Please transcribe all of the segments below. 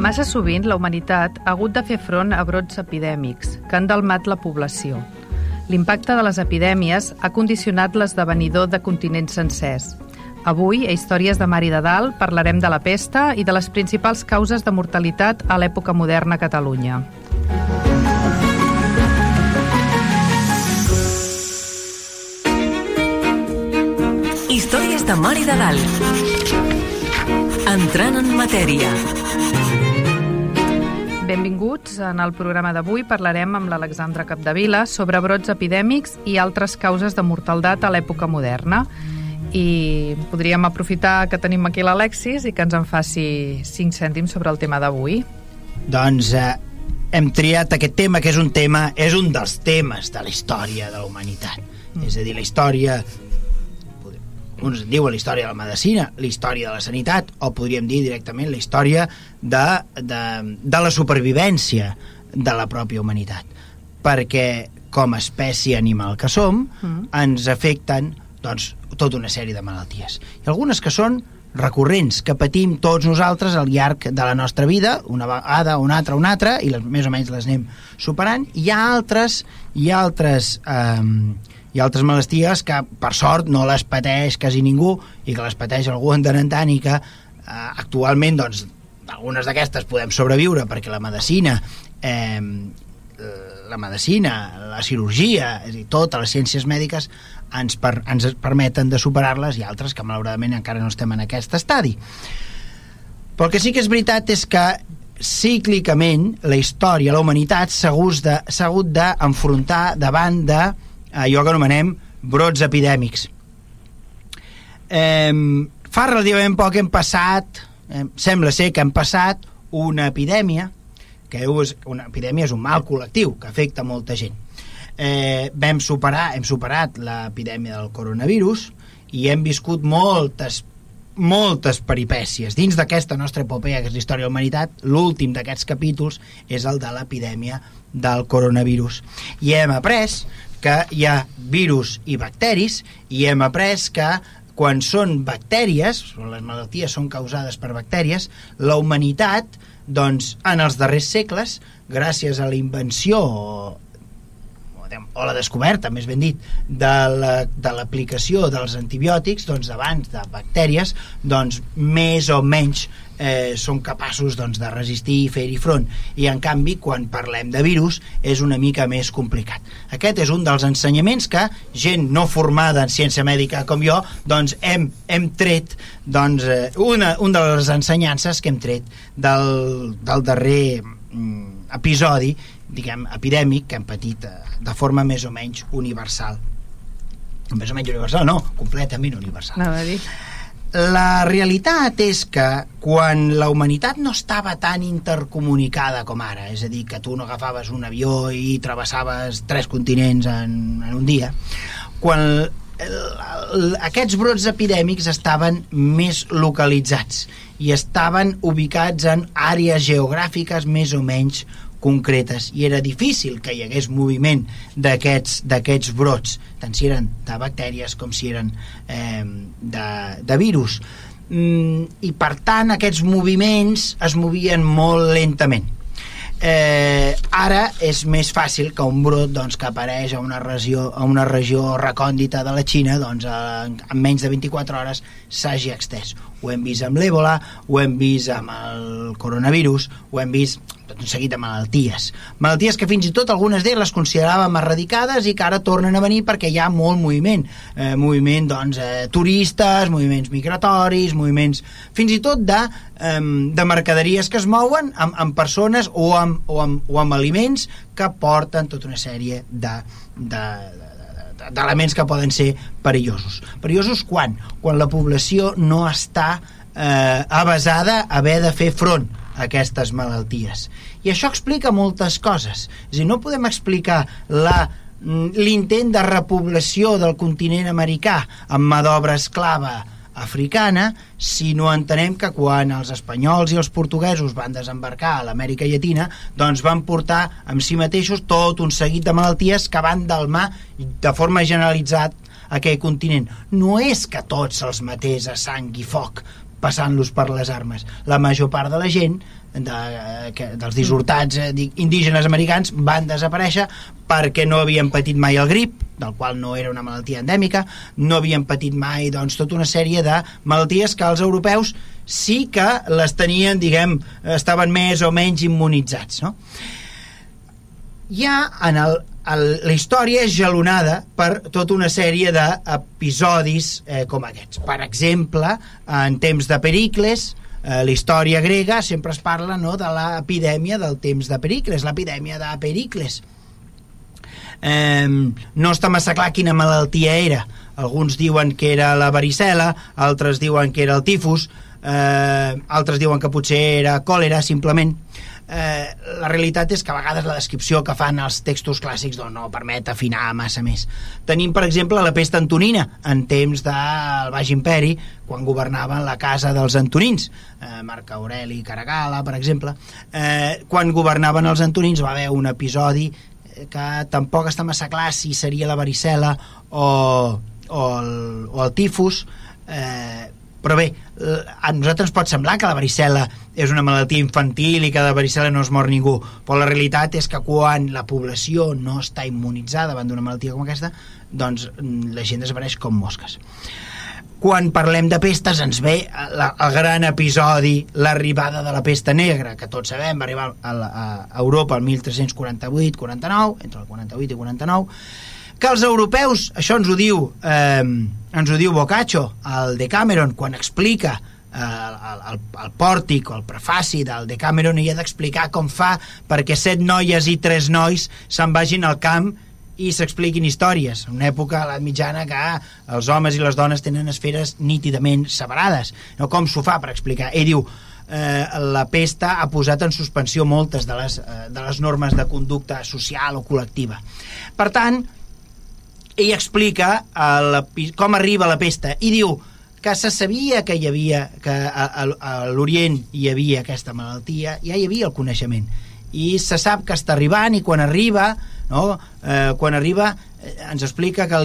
Massa sovint la humanitat ha hagut de fer front a brots epidèmics que han delmat la població. L'impacte de les epidèmies ha condicionat l'esdevenidor de continents sencers. Avui, a Històries de Mar i de Dalt, parlarem de la pesta i de les principals causes de mortalitat a l'època moderna a Catalunya. Històries de Mar i de Dalt. Entrant en matèria. Benvinguts. En el programa d'avui parlarem amb l'Alexandra Capdevila sobre brots epidèmics i altres causes de mortaldat a l'època moderna. I podríem aprofitar que tenim aquí l'Alexis i que ens en faci 5 cèntims sobre el tema d'avui. Doncs eh, hem triat aquest tema, que és un tema, és un dels temes de la història de la humanitat. Mm. És a dir, la història uns en diuen la història de la medicina, la història de la sanitat, o podríem dir directament la història de, de, de la supervivència de la pròpia humanitat. Perquè, com a espècie animal que som, mm. ens afecten doncs, tota una sèrie de malalties. I algunes que són recurrents, que patim tots nosaltres al llarg de la nostra vida, una vegada, una altra, una altra, i les, més o menys les anem superant. Hi ha altres, hi ha altres eh, hi ha altres malalties que per sort no les pateix quasi ningú i que les pateix algú en tant en tant i que eh, actualment doncs algunes d'aquestes podem sobreviure perquè la medicina eh, la medicina, la cirurgia és a dir, totes les ciències mèdiques ens, per, ens permeten de superar-les i altres que malauradament encara no estem en aquest estadi. Però el que sí que és veritat és que cíclicament la història, la humanitat s'ha hagut d'enfrontar de, davant de allò que anomenem brots epidèmics. Eh, fa relativament poc hem passat, eh, sembla ser que hem passat una epidèmia, que és, una epidèmia és un mal col·lectiu que afecta molta gent. Eh, vam superar, hem superat l'epidèmia del coronavirus i hem viscut moltes moltes peripècies. Dins d'aquesta nostra epopeia, que és la història de la humanitat, l'últim d'aquests capítols és el de l'epidèmia del coronavirus. I hem après que hi ha virus i bacteris i hem après que quan són bactèries, les malalties són causades per bactèries, la humanitat, doncs, en els darrers segles, gràcies a la invenció o, la descoberta, més ben dit, de l'aplicació la, de dels antibiòtics, doncs, abans de bactèries, doncs, més o menys eh, són capaços doncs, de resistir i fer-hi front. I en canvi, quan parlem de virus, és una mica més complicat. Aquest és un dels ensenyaments que gent no formada en ciència mèdica com jo, doncs hem, hem tret doncs, eh, una, una de les ensenyances que hem tret del, del darrer mm, episodi diguem, epidèmic que hem patit eh, de forma més o menys universal més o menys universal, no, completament universal. No, a dir la realitat és que quan la humanitat no estava tan intercomunicada com ara, és a dir, que tu no agafaves un avió i travessaves tres continents en, en un dia, quan el, el, aquests brots epidèmics estaven més localitzats i estaven ubicats en àrees geogràfiques més o menys concretes i era difícil que hi hagués moviment d'aquests brots, tant si eren de bactèries com si eren eh, de, de virus. Mm, I per tant aquests moviments es movien molt lentament. Eh, ara és més fàcil que un brot doncs, que apareix a una regió, a una regió recòndita de la Xina doncs, en, en menys de 24 hores s'hagi extès. Ho hem vist amb l'èbola, ho hem vist amb el coronavirus, ho hem vist tot un seguit de malalties. Malalties que fins i tot algunes d'elles les consideràvem erradicades i que ara tornen a venir perquè hi ha molt moviment. Eh, moviment, doncs, eh, turistes, moviments migratoris, moviments fins i tot de, eh, de mercaderies que es mouen amb, amb persones o amb, o, amb, o amb aliments que porten tota una sèrie de, de, de d'elements que poden ser perillosos. Perillosos quan? Quan la població no està eh, avasada a haver de fer front aquestes malalties. I això explica moltes coses. És a dir, no podem explicar la l'intent de repoblació del continent americà amb mà d'obra esclava africana si no entenem que quan els espanyols i els portuguesos van desembarcar a l'Amèrica Llatina doncs van portar amb si mateixos tot un seguit de malalties que van dalmar de forma generalitzat aquell continent. No és que tots els matés a sang i foc passant-los per les armes. La major part de la gent de, que, dels dissortats eh, indígenes americans van desaparèixer perquè no havien patit mai el grip, del qual no era una malaltia endèmica, no havien patit mai doncs, tota una sèrie de malalties que els europeus sí que les tenien, diguem, estaven més o menys immunitzats. No? Ja en el, el, la història és gelonada per tota una sèrie d'episodis eh, com aquests. Per exemple, en temps de Pericles, eh, la història grega sempre es parla no, de l'epidèmia del temps de Pericles, l'epidèmia de Pericles. Eh, no està massa clar quina malaltia era. Alguns diuen que era la varicela, altres diuen que era el tifus, eh, altres diuen que potser era còlera, simplement eh, la realitat és que a vegades la descripció que fan els textos clàssics doncs, no permet afinar massa més. Tenim, per exemple, la pesta antonina, en temps del Baix Imperi, quan governaven la casa dels antonins, eh, Marc Aureli Caragala, per exemple. Eh, quan governaven els antonins va haver un episodi eh, que tampoc està massa clar si seria la varicela o, o, el, o el tifus, eh, però bé, a nosaltres pot semblar que la varicela és una malaltia infantil i que de varicela no es mor ningú, però la realitat és que quan la població no està immunitzada davant d'una malaltia com aquesta, doncs mm, la gent desapareix com mosques. Quan parlem de pestes ens ve la, el gran episodi, l'arribada de la pesta negra, que tots sabem, va arribar a, a Europa el 1348-49, entre el 48 i 49, que els europeus, això ens ho diu eh, ens ho diu Boccaccio al Decameron quan explica eh, el, el, el pòrtic o el prefaci del Decameron i ha d'explicar com fa perquè set noies i tres nois se'n vagin al camp i s'expliquin històries. Una època, a la mitjana, que els homes i les dones tenen esferes nítidament separades. No? Com s'ho fa per explicar? Ell diu, eh, la pesta ha posat en suspensió moltes de les, eh, de les normes de conducta social o col·lectiva. Per tant, ell explica la, com arriba la pesta i diu que se sabia que hi havia que a, a, a l'Orient hi havia aquesta malaltia, ja hi havia el coneixement. I se sap que està arribant i quan arriba no, eh, quan arriba eh, ens explica que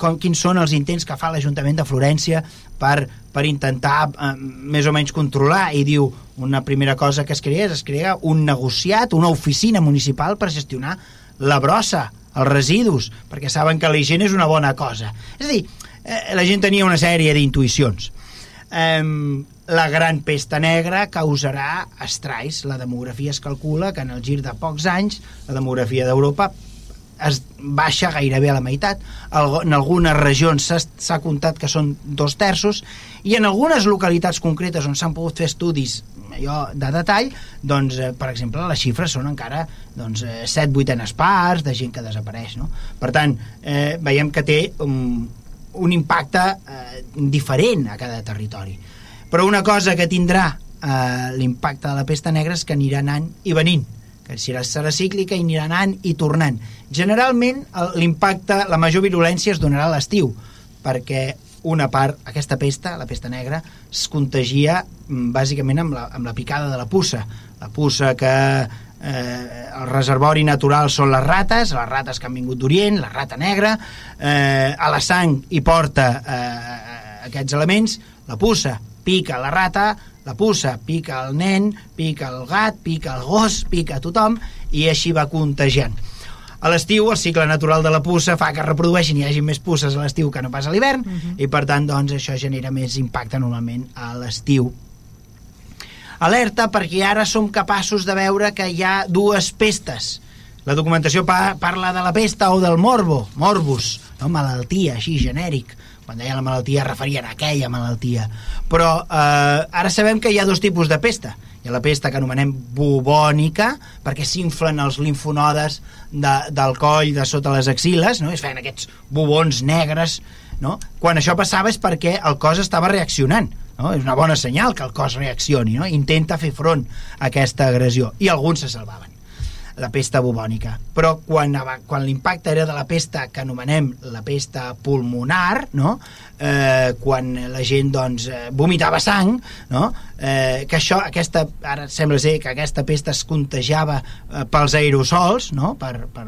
com, quins són els intents que fa l'Ajuntament de Florència per, per intentar eh, més o menys controlar. I diu una primera cosa que es crea és es crea un negociat, una oficina municipal per gestionar la brossa els residus, perquè saben que la higiene és una bona cosa. És a dir, eh, la gent tenia una sèrie d'intuïcions. Eh, la gran pesta negra causarà estrais. La demografia es calcula que en el gir de pocs anys la demografia d'Europa es baixa gairebé a la meitat. En algunes regions s'ha comptat que són dos terços i en algunes localitats concretes on s'han pogut fer estudis allò de detall, doncs, eh, per exemple, les xifres són encara doncs, eh, 7 vuitenes parts de gent que desapareix. No? Per tant, eh, veiem que té un, un impacte eh, diferent a cada territori. Però una cosa que tindrà eh, l'impacte de la pesta negra és que anirà anant i venint que serà cíclica i anirà anant i tornant. Generalment l'impacte, la major virulència es donarà a l'estiu, perquè una part, aquesta pesta, la pesta negra, es contagia mm, bàsicament amb la, amb la picada de la puça. La puça que eh, el reservori natural són les rates, les rates que han vingut d'Orient, la rata negra, eh, a la sang hi porta eh, aquests elements, la puça pica la rata, la puça pica el nen, pica el gat, pica el gos, pica tothom, i així va contagiant. A l'estiu el cicle natural de la puça fa que reprodueixin i hi hagi més puces a l'estiu que no pas a l'hivern uh mhm. -huh. i per tant doncs això genera més impacte normalment a l'estiu alerta perquè ara som capaços de veure que hi ha dues pestes la documentació pa parla de la pesta o del morbo, morbus, no? malaltia, així, genèric. Quan deia la malaltia referien a aquella malaltia. Però eh, ara sabem que hi ha dos tipus de pesta hi ha la pesta que anomenem bubònica, perquè s'inflen els linfonodes de, del coll de sota les axiles, no? es aquests bubons negres, no? quan això passava és perquè el cos estava reaccionant no? és una bona senyal que el cos reaccioni no? intenta fer front a aquesta agressió i alguns se salvaven la pesta bubònica. Però quan, quan l'impacte era de la pesta que anomenem la pesta pulmonar, no? eh, quan la gent doncs, eh, vomitava sang, no? eh, que això, aquesta, ara sembla ser que aquesta pesta es contagiava eh, pels aerosols, no? per, per,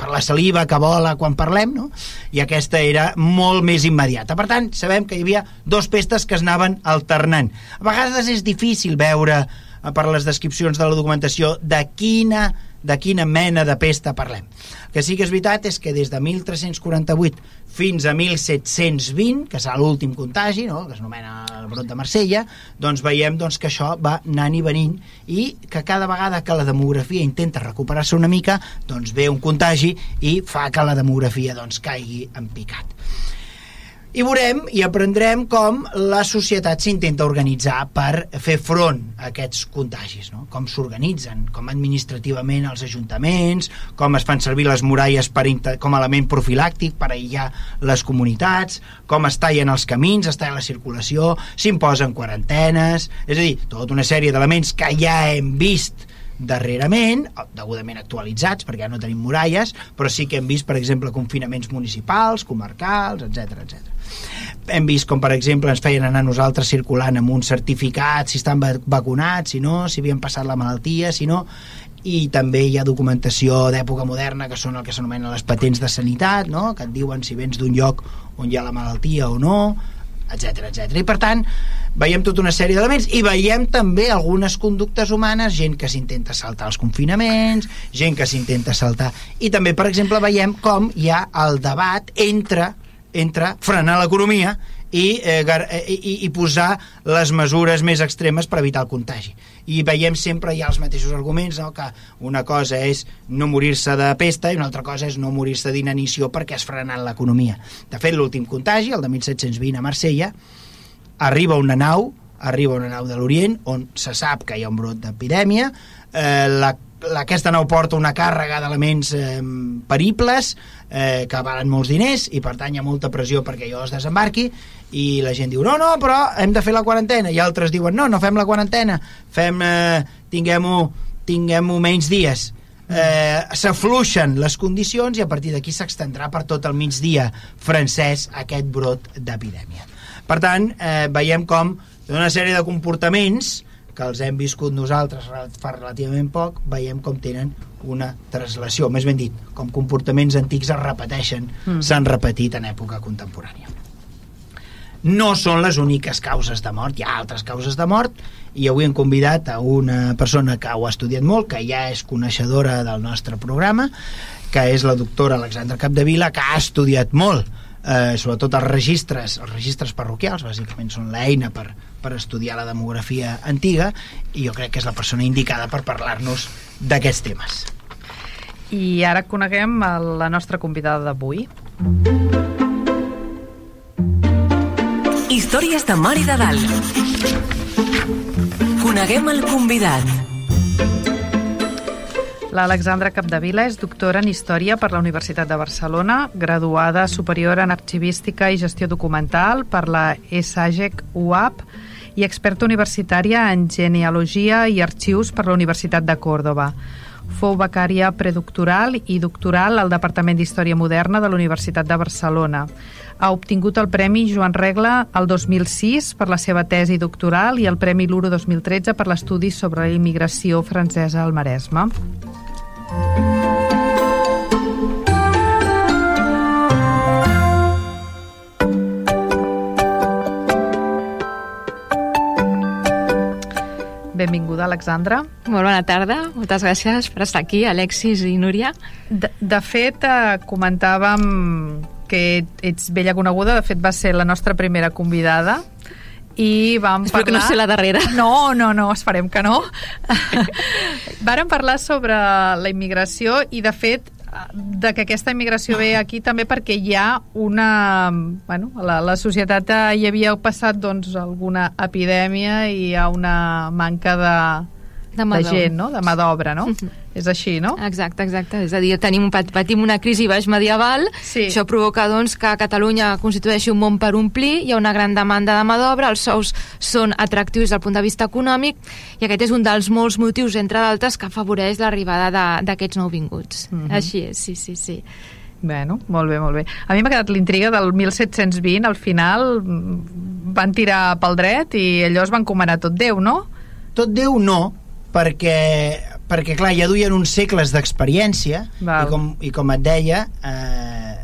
per la saliva que vola quan parlem, no? i aquesta era molt més immediata. Per tant, sabem que hi havia dos pestes que es anaven alternant. A vegades és difícil veure eh, per les descripcions de la documentació de quina de quina mena de pesta parlem. El que sí que és veritat és que des de 1348 fins a 1720, que serà l'últim contagi, no? que s'anomena el brot de Marsella, doncs veiem doncs, que això va anant i venint i que cada vegada que la demografia intenta recuperar-se una mica, doncs ve un contagi i fa que la demografia doncs, caigui en picat i veurem i aprendrem com la societat s'intenta organitzar per fer front a aquests contagis, no? com s'organitzen, com administrativament els ajuntaments, com es fan servir les muralles per com a element profilàctic per aïllar les comunitats, com es tallen els camins, es talla la circulació, s'imposen quarantenes, és a dir, tota una sèrie d'elements que ja hem vist darrerament, degudament actualitzats, perquè ja no tenim muralles, però sí que hem vist, per exemple, confinaments municipals, comarcals, etc etc. Hem vist com, per exemple, ens feien anar nosaltres circulant amb un certificat, si estan vacunats, si no, si havien passat la malaltia, si no, i també hi ha documentació d'època moderna que són el que s'anomenen les patents de sanitat, no? que et diuen si vens d'un lloc on hi ha la malaltia o no, etc etc. I per tant, veiem tota una sèrie d'elements i veiem també algunes conductes humanes, gent que s'intenta saltar els confinaments, gent que s'intenta saltar... I també, per exemple, veiem com hi ha el debat entre, entre frenar l'economia i, eh, eh, i, i posar les mesures més extremes per evitar el contagi. I veiem sempre ja els mateixos arguments, no? que una cosa és no morir-se de pesta i una altra cosa és no morir-se d'inanició perquè has frenat l'economia. De fet, l'últim contagi, el de 1720 a Marsella, arriba una nau arriba una nau de l'Orient on se sap que hi ha un brot d'epidèmia eh, la aquesta nau porta una càrrega d'elements eh, peribles eh, que valen molts diners i per tant hi ha molta pressió perquè allò es desembarqui i la gent diu no, no, però hem de fer la quarantena. I altres diuen no, no fem la quarantena fem, eh, tinguem-ho tinguem menys dies. Eh, s'afluixen les condicions i a partir d'aquí s'extendrà per tot el migdia francès aquest brot d'epidèmia. Per tant, eh, veiem com una sèrie de comportaments que els hem viscut nosaltres fa relativament poc, veiem com tenen una translació, més ben dit, com comportaments antics es repeteixen, mm. s'han repetit en època contemporània. No són les úniques causes de mort, hi ha altres causes de mort, i avui hem convidat a una persona que ho ha estudiat molt, que ja és coneixedora del nostre programa, que és la doctora Alexandra Capdevila, que ha estudiat molt eh, sobretot els registres, els registres parroquials, bàsicament són l'eina per, per estudiar la demografia antiga i jo crec que és la persona indicada per parlar-nos d'aquests temes. I ara coneguem la nostra convidada d'avui. Històries de Mar i de Dalt. Coneguem el convidat. L'Alexandra Capdevila és doctora en Història per la Universitat de Barcelona, graduada superior en Arxivística i Gestió Documental per la ESAGEC UAP i experta universitària en Genealogia i Arxius per la Universitat de Còrdoba. Fou becària predoctoral i doctoral al Departament d'Història Moderna de la Universitat de Barcelona. Ha obtingut el Premi Joan Regla el 2006 per la seva tesi doctoral i el Premi Luro 2013 per l'estudi sobre la immigració francesa al Maresme. Benvinguda, Alexandra. Molt bona tarda, moltes gràcies per estar aquí, Alexis i Núria. De, de fet, eh, comentàvem que ets vella coneguda, de fet va ser la nostra primera convidada i vam Espero parlar... que no sé la darrera. No, no, no, esperem que no. Vàrem parlar sobre la immigració i, de fet, de que aquesta immigració ve aquí també perquè hi ha una... Bueno, la, la societat hi havia passat doncs, alguna epidèmia i hi ha una manca de, De de gent, no? de mà d'obra, no? Mhm. És així, no? Exacte, exacte. És a dir, tenim, pat- patim una crisi baix medieval, Sí. això provoca doncs, que Catalunya constitueixi un món per omplir, hi ha una gran demanda de mà d'obra, els sous són atractius des del punt de vista econòmic, i aquest és un dels molts motius, entre d'altres, que afavoreix l'arribada d'aquests nouvinguts. Mhm. Així és, sí, sí, sí. Bueno, molt bé, molt bé. A mi m'ha quedat l'intriga del 1720, al final mm, van tirar pel dret i allò es van encomanar tot Déu, no? Tot Déu no, perquè, perquè clar, ja duien uns segles d'experiència i com, i com et deia eh,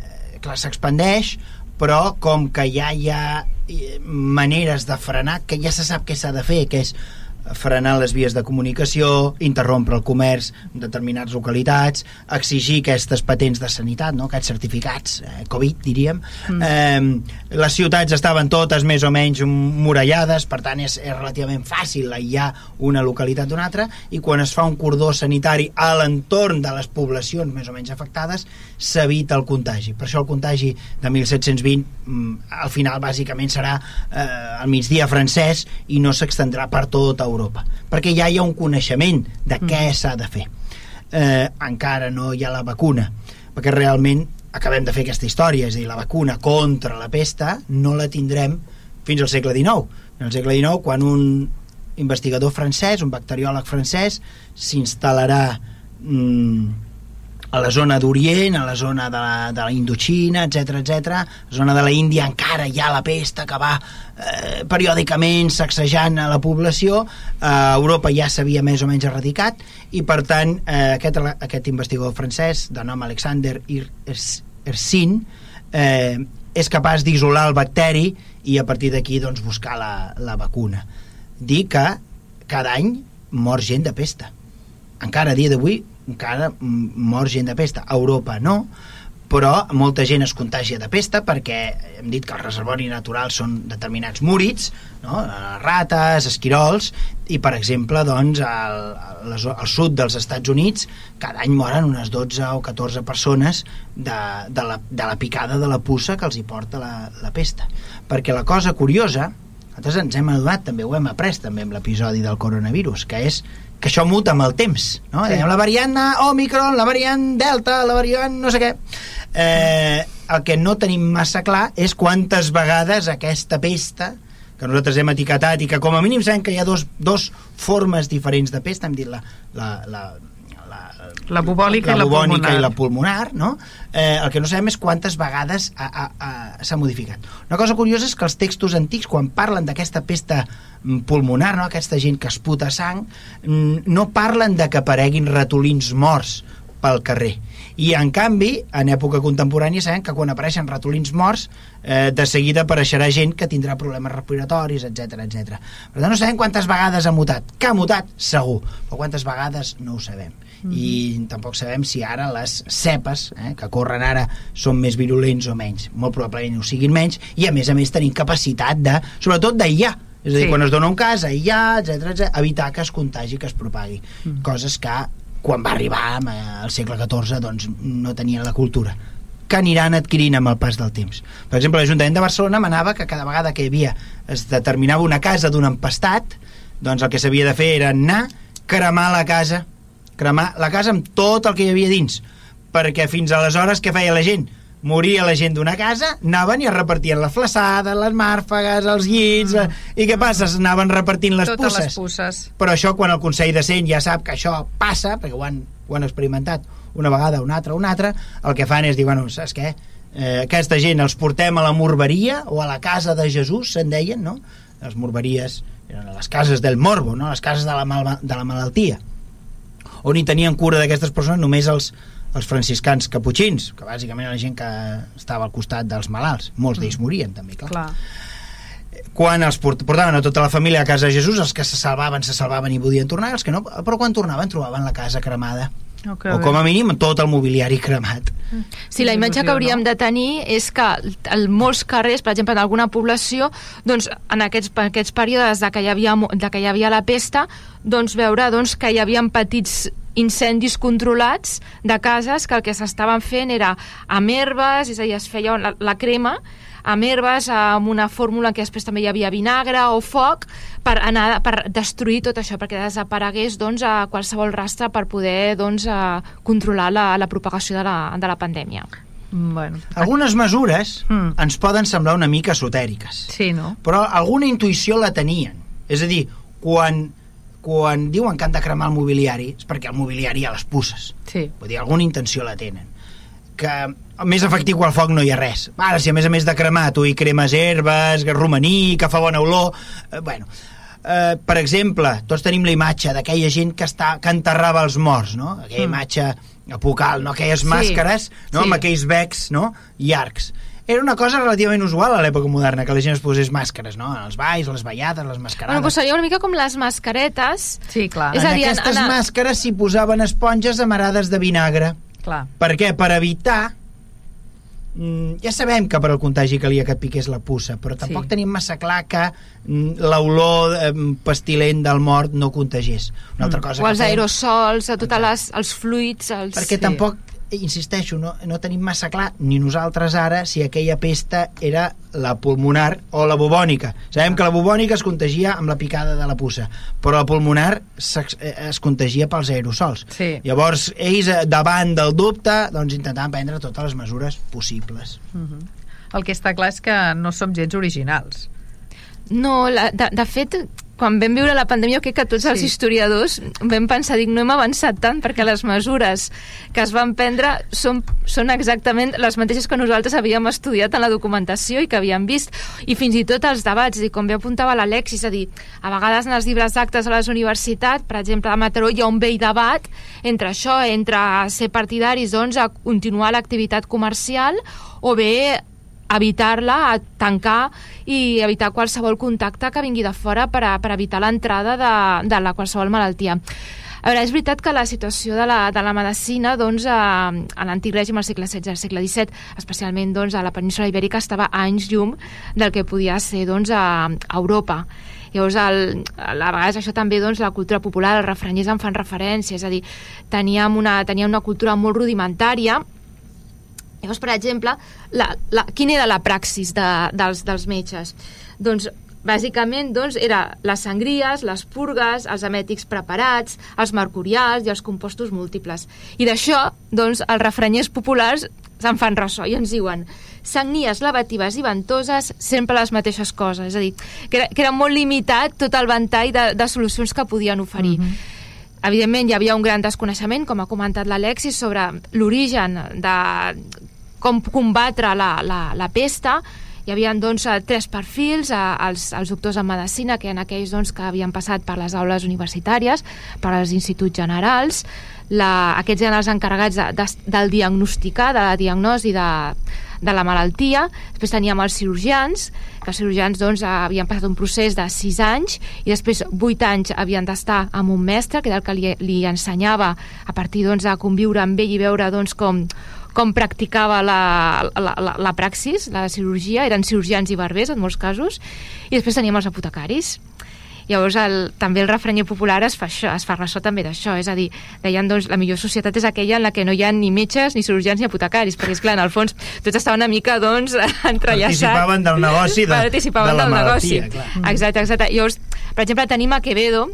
clar, s'expandeix però com que ja hi ha eh, maneres de frenar que ja se sap què s'ha de fer que és frenar les vies de comunicació, interrompre el comerç en determinades localitats, exigir aquestes patents de sanitat, no? aquests certificats, eh, Covid, diríem. Mm. Eh, les ciutats estaven totes més o menys murallades, per tant és, és relativament fàcil aïllar una localitat d'una altra, i quan es fa un cordó sanitari a l'entorn de les poblacions més o menys afectades, s'evita el contagi. Per això el contagi de 1720 mm, al final bàsicament serà eh, al migdia francès i no s'extendrà per tota Europa, perquè ja hi ha un coneixement de què s'ha de fer. Eh, encara no hi ha la vacuna, perquè realment acabem de fer aquesta història, és a dir, la vacuna contra la pesta no la tindrem fins al segle XIX. En el segle XIX, quan un investigador francès, un bacteriòleg francès, s'instal·larà mm, a la zona d'Orient, a la zona de la, de la Indoxina, etc etc. zona de la Índia encara hi ha la pesta que va eh, periòdicament sacsejant a la població, a Europa ja s'havia més o menys erradicat, i per tant eh, aquest, aquest investigador francès, de nom Alexander Yersin, eh, és capaç d'isolar el bacteri i a partir d'aquí doncs, buscar la, la vacuna. Dir que cada any mor gent de pesta. Encara a dia d'avui encara mor gent de pesta. A Europa no, però molta gent es contagia de pesta perquè hem dit que els reservoris naturals són determinats múrids, no? rates, esquirols, i per exemple doncs, al, al, sud dels Estats Units cada any moren unes 12 o 14 persones de, de, la, de la picada de la puça que els hi porta la, la pesta. Perquè la cosa curiosa, nosaltres ens hem adonat, també ho hem après també amb l'episodi del coronavirus, que és que això muta amb el temps no? Sí. Dèiem, la variant Omicron, la variant Delta la variant no sé què eh, el que no tenim massa clar és quantes vegades aquesta pesta que nosaltres hem etiquetat i que com a mínim sabem que hi ha dos, dos formes diferents de pesta, hem dit la, la, la, la, La bubòlica i la bubònica pulmonar. i la pulmonar, no? Eh, el que no sabem és quantes vegades ha- ha- ha- s'ha modificat. Una cosa curiosa és que els textos antics, quan parlen d'aquesta pesta mm, pulmonar, no? aquesta gent que es puta sang, mm, no parlen de que apareguin ratolins morts pel carrer. I, en canvi, en època contemporània sabem que quan apareixen ratolins morts, eh, de seguida apareixerà gent que tindrà problemes respiratoris, etc etc. Per tant, no sabem quantes vegades ha mutat. Que ha mutat, segur, però quantes vegades no ho sabem. Mm. I tampoc sabem si ara les cepes eh, que corren ara són més virulents o menys. Molt probablement ho siguin menys, i a més a més tenim capacitat de, sobretot d'aïllar, és a dir, Sí. quan es dona un cas, aïllar, etc etc, evitar que es contagi, que es propagui. Mm. Coses que quan va arribar eh, al segle XIV doncs no tenien la cultura que aniran adquirint amb el pas del temps. Per exemple, l'Ajuntament de Barcelona manava que cada vegada que hi havia es determinava una casa d'un empastat, doncs el que s'havia de fer era anar, cremar la casa, cremar la casa amb tot el que hi havia dins, perquè fins aleshores què feia la gent? Moria la gent d'una casa, anaven i es repartien les flaçades, les màrfegues, els llits... Mm. I què passa? Anaven repartint les Totes pusses. les pusses. Però això, quan el Consell de Cent ja sap que això passa, perquè ho han, ho han experimentat una vegada, una altra, una altra, el que fan és dir, bueno, saps què? Eh, aquesta gent els portem a la morberia o a la casa de Jesús, se'n deien, no? Les morberies eren les cases del morbo, no? Les cases de la, mal, de la malaltia on hi tenien cura d'aquestes persones només els, els franciscans caputxins, que bàsicament era la gent que estava al costat dels malalts. Molts d'ells morien, també, clar Clar. quan els port- portaven a tota la família a casa de Jesús, els que se salvaven, se salvaven i podien tornar, els que no, però quan tornaven trobaven la casa cremada. Que o com a mínim tot el mobiliari cremat. Sí, la imatge que hauríem de tenir és que en molts carrers, per exemple, en alguna població, doncs, en aquests, en aquests períodes de que, hi havia, de que hi havia la pesta, doncs, veure doncs, que hi havia petits incendis controlats de cases que el que s'estaven fent era amb herbes, és a dir, es feia la, la crema amb herbes, amb una fórmula en què després també hi havia vinagre o foc, per, anar, per destruir tot això, perquè desaparegués doncs, a qualsevol rastre per poder doncs, a controlar la, la propagació de la, de la pandèmia. Bueno, Algunes mesures Mm. ens poden semblar una mica esotèriques, sí, no? però alguna intuïció la tenien. És a dir, quan, quan diuen que han de cremar el mobiliari és perquè el mobiliari hi ha les pusses. Sí. Vull dir, alguna intenció la tenen. Que més efectiu que el foc no hi ha res. Ara, si a més a més de cremar tu hi cremes herbes, romaní, que fa bona olor... Eh, bueno, eh, per exemple, tots tenim la imatge d'aquella gent que, està, que enterrava els morts, no? Aquella Mm. imatge apocal, no? Aquelles Sí. màscares, no? Sí. Amb aquells becs, no? Llargs. Era una cosa relativament usual a l'època moderna, que la gent es posés màscares, no? Els balls, les ballades, les mascarades... Bueno, doncs seria una mica com les mascaretes, Sí, clar. És en a dir, en- aquestes en- màscares s'hi posaven esponges amarades de vinagre. clar. Per què? Per evitar mm, ja sabem que per al contagi calia que et piqués la puça, però tampoc Sí. tenim massa clar que mm, l'olor eh, pestilent del mort no contagés. Una altra cosa o els aerosols, a tots les, els fluids... Els... perquè Sí. tampoc insisteixo, no, no tenim massa clar ni nosaltres ara si aquella pesta era la pulmonar o la bubònica sabem que la bubònica es contagia amb la picada de la puça però la pulmonar es, es contagia pels aerosols Sí. llavors ells eh, davant del dubte doncs intentaven prendre totes les mesures possibles Mhm. El que està clar és que no som gens originals. No, la, de, de fet, quan vam viure la pandèmia, crec que tots els Sí. historiadors vam pensar, dic, no hem avançat tant perquè les mesures que es van prendre són, són exactament les mateixes que nosaltres havíem estudiat en la documentació i que havíem vist, i fins i tot els debats, i com bé apuntava l'Alexis, és a dir, a vegades en els llibres d'actes a les universitats, per exemple, a Mataró hi ha un vell debat entre això, entre ser partidaris doncs, a continuar l'activitat comercial o bé evitar-la, tancar i evitar qualsevol contacte que vingui de fora per, a, per evitar l'entrada de, de la qualsevol malaltia. A veure, és veritat que la situació de la, de la medicina doncs, a, a l'antic règim, al segle XVI al segle XVII, especialment doncs, a la península ibèrica, estava a anys llum del que podia ser doncs, a, a Europa. Llavors, el, a vegades això també, doncs, la cultura popular, els refrenyers en fan referència, és a dir, teníem una, teníem una cultura molt rudimentària, Llavors, per exemple, la, la, quina era la praxis de, dels, dels metges? Doncs, bàsicament, doncs, era les sangries, les purgues, els emètics preparats, els mercurials i els compostos múltiples. I d'això, doncs, els refrenyers populars se'n fan ressò i ens diuen sagnies lavatives i ventoses, sempre les mateixes coses. És a dir, que era, que era molt limitat tot el ventall de, de solucions que podien oferir. Mm -hmm. Evidentment, hi havia un gran desconeixement, com ha comentat l'Alexis, sobre l'origen de com combatre la, la, la pesta. Hi havia doncs, eh, tres perfils, eh, els, els doctors en medicina, que eren aquells doncs, que havien passat per les aules universitàries, per als instituts generals, la, aquests eren els encarregats de, de, del diagnosticar, de la diagnosi de, de la malaltia. Després teníem els cirurgians, que els cirurgians doncs, havien passat un procés de 6 anys i després 8 anys havien d'estar amb un mestre, que era el que li, li ensenyava a partir doncs, de conviure amb ell i veure doncs, com, com practicava la, la, la, la praxis, la cirurgia, eren cirurgians i barbers en molts casos, i després teníem els apotecaris. Llavors, el, també el refrenyer popular es fa això, es fa ressò també d'això, és a dir, deien, doncs, la millor societat és aquella en la que no hi ha ni metges, ni cirurgians, ni apotecaris, perquè, és clar, en el fons, tots estaven una mica, doncs, entrellaçats. Participaven del negoci de- Participaven de la del malaltia, negoci. clar. Exacte, exacte. Llavors, per exemple, tenim a Quevedo,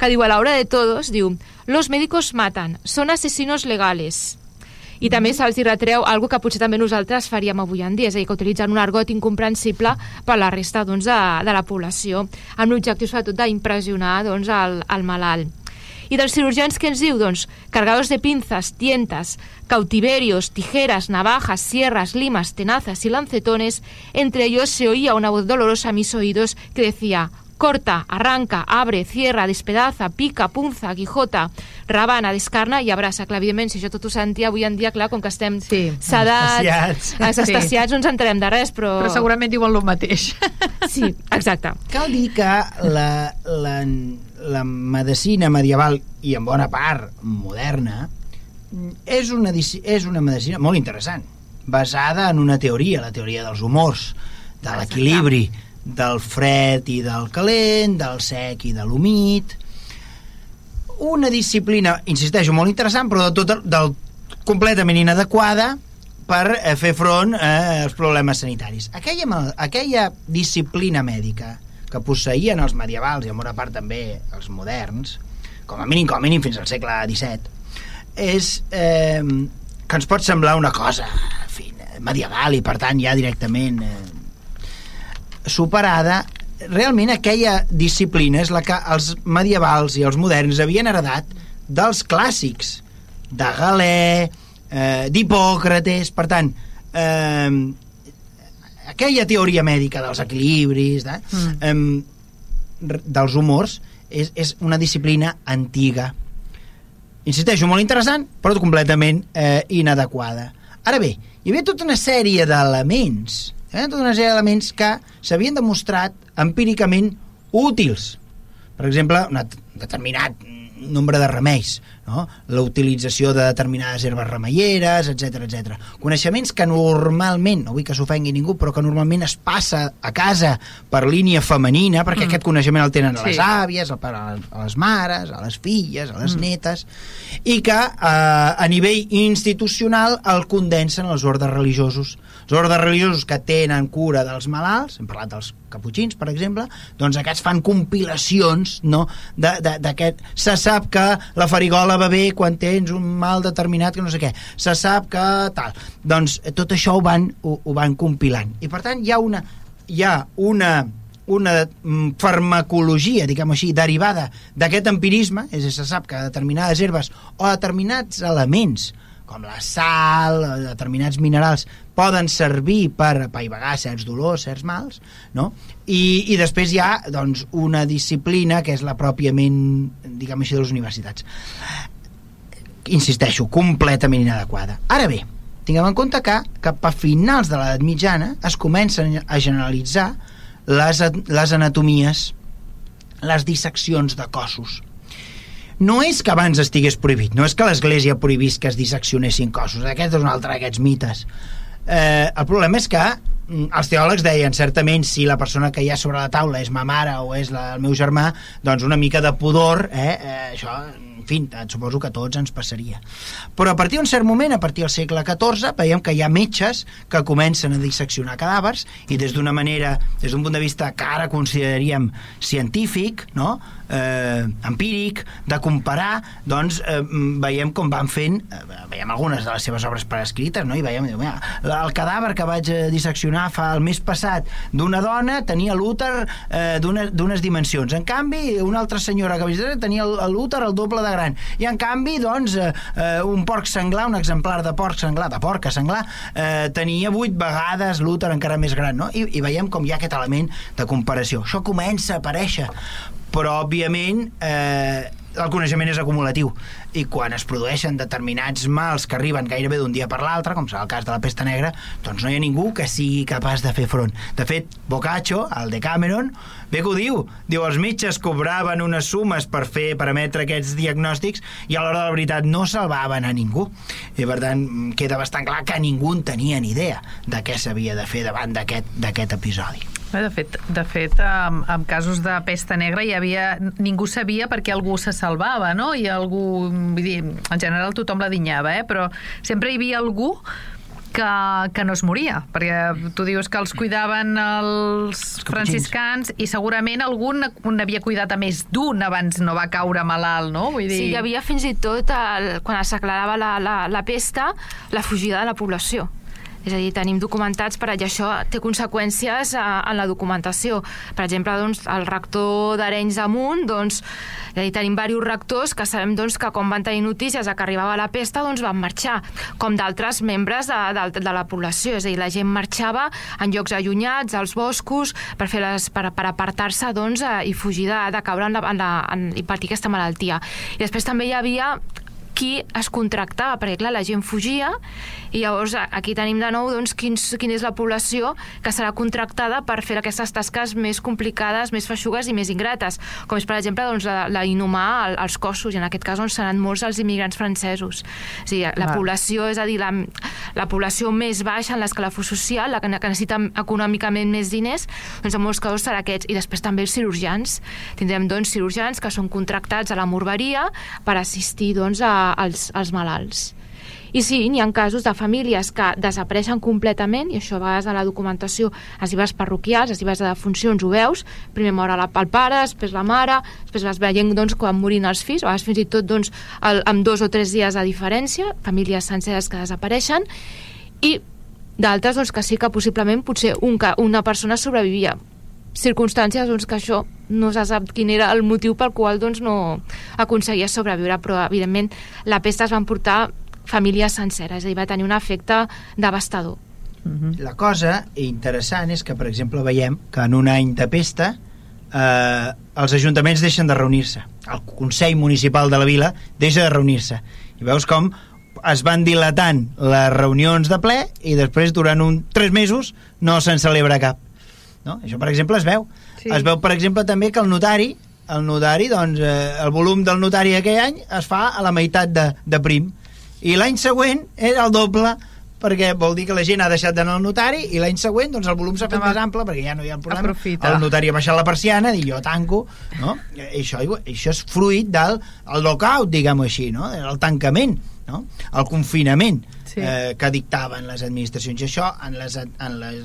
que diu a la hora de todos, diu, los médicos matan, son asesinos legales. I també se'ls retreu algo que potser també nosaltres faríem avui en dia, és a dir, que utilitzen un argot incomprensible per la resta doncs, de, de la població, amb l'objectiu sobretot d'impressionar doncs, el, el malalt. I dels cirurgians què ens diu? Doncs cargados de pinzas, tientas, cautiverios, tijeras, navajas, sierras, limas, tenazas y lancetones, entre ellos se oía una voz dolorosa a mis oídos que decía corta, arranca, abre, cierra, despedaza, pica, punza, guijota, rabana, descarna i abraça. Clar, evidentment, si això tot ho sentia avui en dia, clar, com que estem Sí. sedats, Anestesiats. anestesiats, no ens enterem de res, però... Però segurament diuen el mateix. Sí, exacte. Cal dir que la, la, la medicina medieval i en bona part moderna és una, és una medicina molt interessant basada en una teoria, la teoria dels humors de l'equilibri del fred i del calent, del sec i de l'humit una disciplina, insisteixo, molt interessant però de tot, del completament inadequada per eh, fer front eh, als problemes sanitaris. Aquella, aquella disciplina mèdica que posseïen els medievals i en bona part també els moderns, com a mínim, com a mínim fins al segle XVII, és eh, que ens pot semblar una cosa en fi, medieval i per tant ja directament eh, superada realment aquella disciplina és la que els medievals i els moderns havien heredat dels clàssics de Galè, eh, d'Hipòcrates, per tant, eh, aquella teoria mèdica dels equilibris, de, mm. eh, dels humors, és, és una disciplina antiga. Insisteixo, molt interessant, però completament eh, inadequada. Ara bé, hi havia tota una sèrie d'elements, eh, tota una sèrie d'elements que s'havien demostrat empíricament útils. Per exemple, un determinat nombre de remeis, no? la utilització de determinades herbes remeieres, etc etc. Coneixements que normalment, no vull que s'ofengui ningú, però que normalment es passa a casa per línia femenina, perquè mm. aquest coneixement el tenen a les sí. àvies, a, a les mares, a les filles, a les mm. netes, i que eh, a nivell institucional el condensen els ordres religiosos. Els ordres religiosos que tenen cura dels malalts, hem parlat dels caputxins, per exemple, doncs aquests fan compilacions no, d'aquest... Se sap que la farigola va bé quan tens un mal determinat que no sé què. Se sap que tal. Doncs tot això ho van, ho, ho van compilant. I per tant hi ha una, hi ha una una mm, farmacologia, diguem així, derivada d'aquest empirisme, és a dir, se sap que determinades herbes o determinats elements com la sal, determinats minerals, poden servir per apaivagar certs dolors, certs mals, no? I, i després hi ha doncs, una disciplina que és la pròpiament, diguem així, de les universitats. Insisteixo, completament inadequada. Ara bé, tinguem en compte que cap a finals de l'edat mitjana es comencen a generalitzar les, les anatomies, les disseccions de cossos no és que abans estigués prohibit, no és que l'Església prohibís que es disseccionessin cossos, aquest és un altre d'aquests mites. Eh, el problema és que mm, els teòlegs deien certament si la persona que hi ha sobre la taula és ma mare o és la, el meu germà doncs una mica de pudor eh, eh, això fi, suposo que a tots ens passaria. Però a partir d'un cert moment, a partir del segle XIV, veiem que hi ha metges que comencen a disseccionar cadàvers i des d'una manera, des d'un punt de vista que ara consideraríem científic, no? Eh, empíric, de comparar, doncs eh, veiem com van fent, eh, veiem algunes de les seves obres per escrites, no? i veiem, diu, mira, el cadàver que vaig eh, disseccionar fa el mes passat d'una dona tenia l'úter eh, d'unes dimensions. En canvi, una altra senyora que vaig tenia l'úter el doble de gran. I en canvi, doncs, eh, eh, un porc senglar, un exemplar de porc senglar, de porca senglar, eh, tenia vuit vegades l'úter encara més gran, no? I, I veiem com hi ha aquest element de comparació. Això comença a aparèixer però òbviament eh, el coneixement és acumulatiu i quan es produeixen determinats mals que arriben gairebé d'un dia per l'altre, com serà el cas de la pesta negra, doncs no hi ha ningú que sigui capaç de fer front. De fet, Boccaccio, el de Cameron, bé que ho diu, diu els metges cobraven unes sumes per fer per emetre aquests diagnòstics i a l'hora de la veritat no salvaven a ningú. I per tant, queda bastant clar que ningú en tenia ni idea de què s'havia de fer davant d'aquest episodi. De fet, de fet en, en casos de pesta negra hi havia, ningú sabia perquè algú se salvava, no? I algú, vull dir, en general tothom la dinyava, eh? però sempre hi havia algú que, que no es moria, perquè tu dius que els cuidaven els, els franciscans i segurament algun n'havia cuidat a més d'un abans no va caure malalt, no? Vull dir... Sí, hi havia fins i tot, el, quan s'aclarava la, la, la pesta, la fugida de la població. És a dir, tenim documentats, per, i això té conseqüències a, eh, en la documentació. Per exemple, doncs, el rector d'Arenys amunt, doncs, és a dir, tenim diversos rectors que sabem doncs, que quan van tenir notícies que arribava la pesta doncs, van marxar, com d'altres membres de, de, de la població. És a dir, la gent marxava en llocs allunyats, als boscos, per, fer les, per, per apartar-se doncs, eh, i fugir de, de caure en la, en la, en, i patir aquesta malaltia. I després també hi havia qui es contractava, perquè clar, la gent fugia i llavors aquí tenim de nou doncs, quins, quina és la població que serà contractada per fer aquestes tasques més complicades, més feixugues i més ingrates, com és per exemple doncs, la, la inhumar els cossos, i en aquest cas doncs, seran molts els immigrants francesos. És dir, la població, és a dir, la, la població més baixa en l'escalafó social, la que, que necessita econòmicament més diners, doncs en molts casos serà aquests. I després també els cirurgians. Tindrem doncs cirurgians que són contractats a la morberia per assistir doncs, a, als, als malalts. I sí, n'hi ha casos de famílies que desapareixen completament, i això a vegades a la documentació, als llibres parroquials, als llibres de defuncions ho veus, primer mor el pare, després la mare, després vas veient doncs, quan morin els fills, a vegades fins i tot doncs, el, amb dos o tres dies de diferència, famílies senceres que desapareixen, i d'altres doncs, que sí que possiblement potser un, una persona sobrevivia circumstàncies doncs, que això no se sap quin era el motiu pel qual doncs, no aconseguia sobreviure, però evidentment la pesta es van portar famílies senceres, és a dir, va tenir un efecte devastador. Uh mhm. -huh. La cosa interessant és que, per exemple, veiem que en un any de pesta eh, els ajuntaments deixen de reunir-se. El Consell Municipal de la Vila deixa de reunir-se. I veus com es van dilatant les reunions de ple i després durant un, tres mesos no se'n celebra cap. No? Això, per exemple, es veu. Sí. Es veu, per exemple, també que el notari el notari, doncs, eh, el volum del notari aquell any es fa a la meitat de, de prim i l'any següent era el doble perquè vol dir que la gent ha deixat d'anar al notari i l'any següent doncs, el volum s'ha fet més ample perquè ja no hi ha el problema. Aprofita. El notari ha baixat la persiana i jo tanco, no? I això, això és fruit del el lockout, diguem-ho així, no? El tancament, no? El confinament sí. eh, que dictaven les administracions. I això, en les, en les,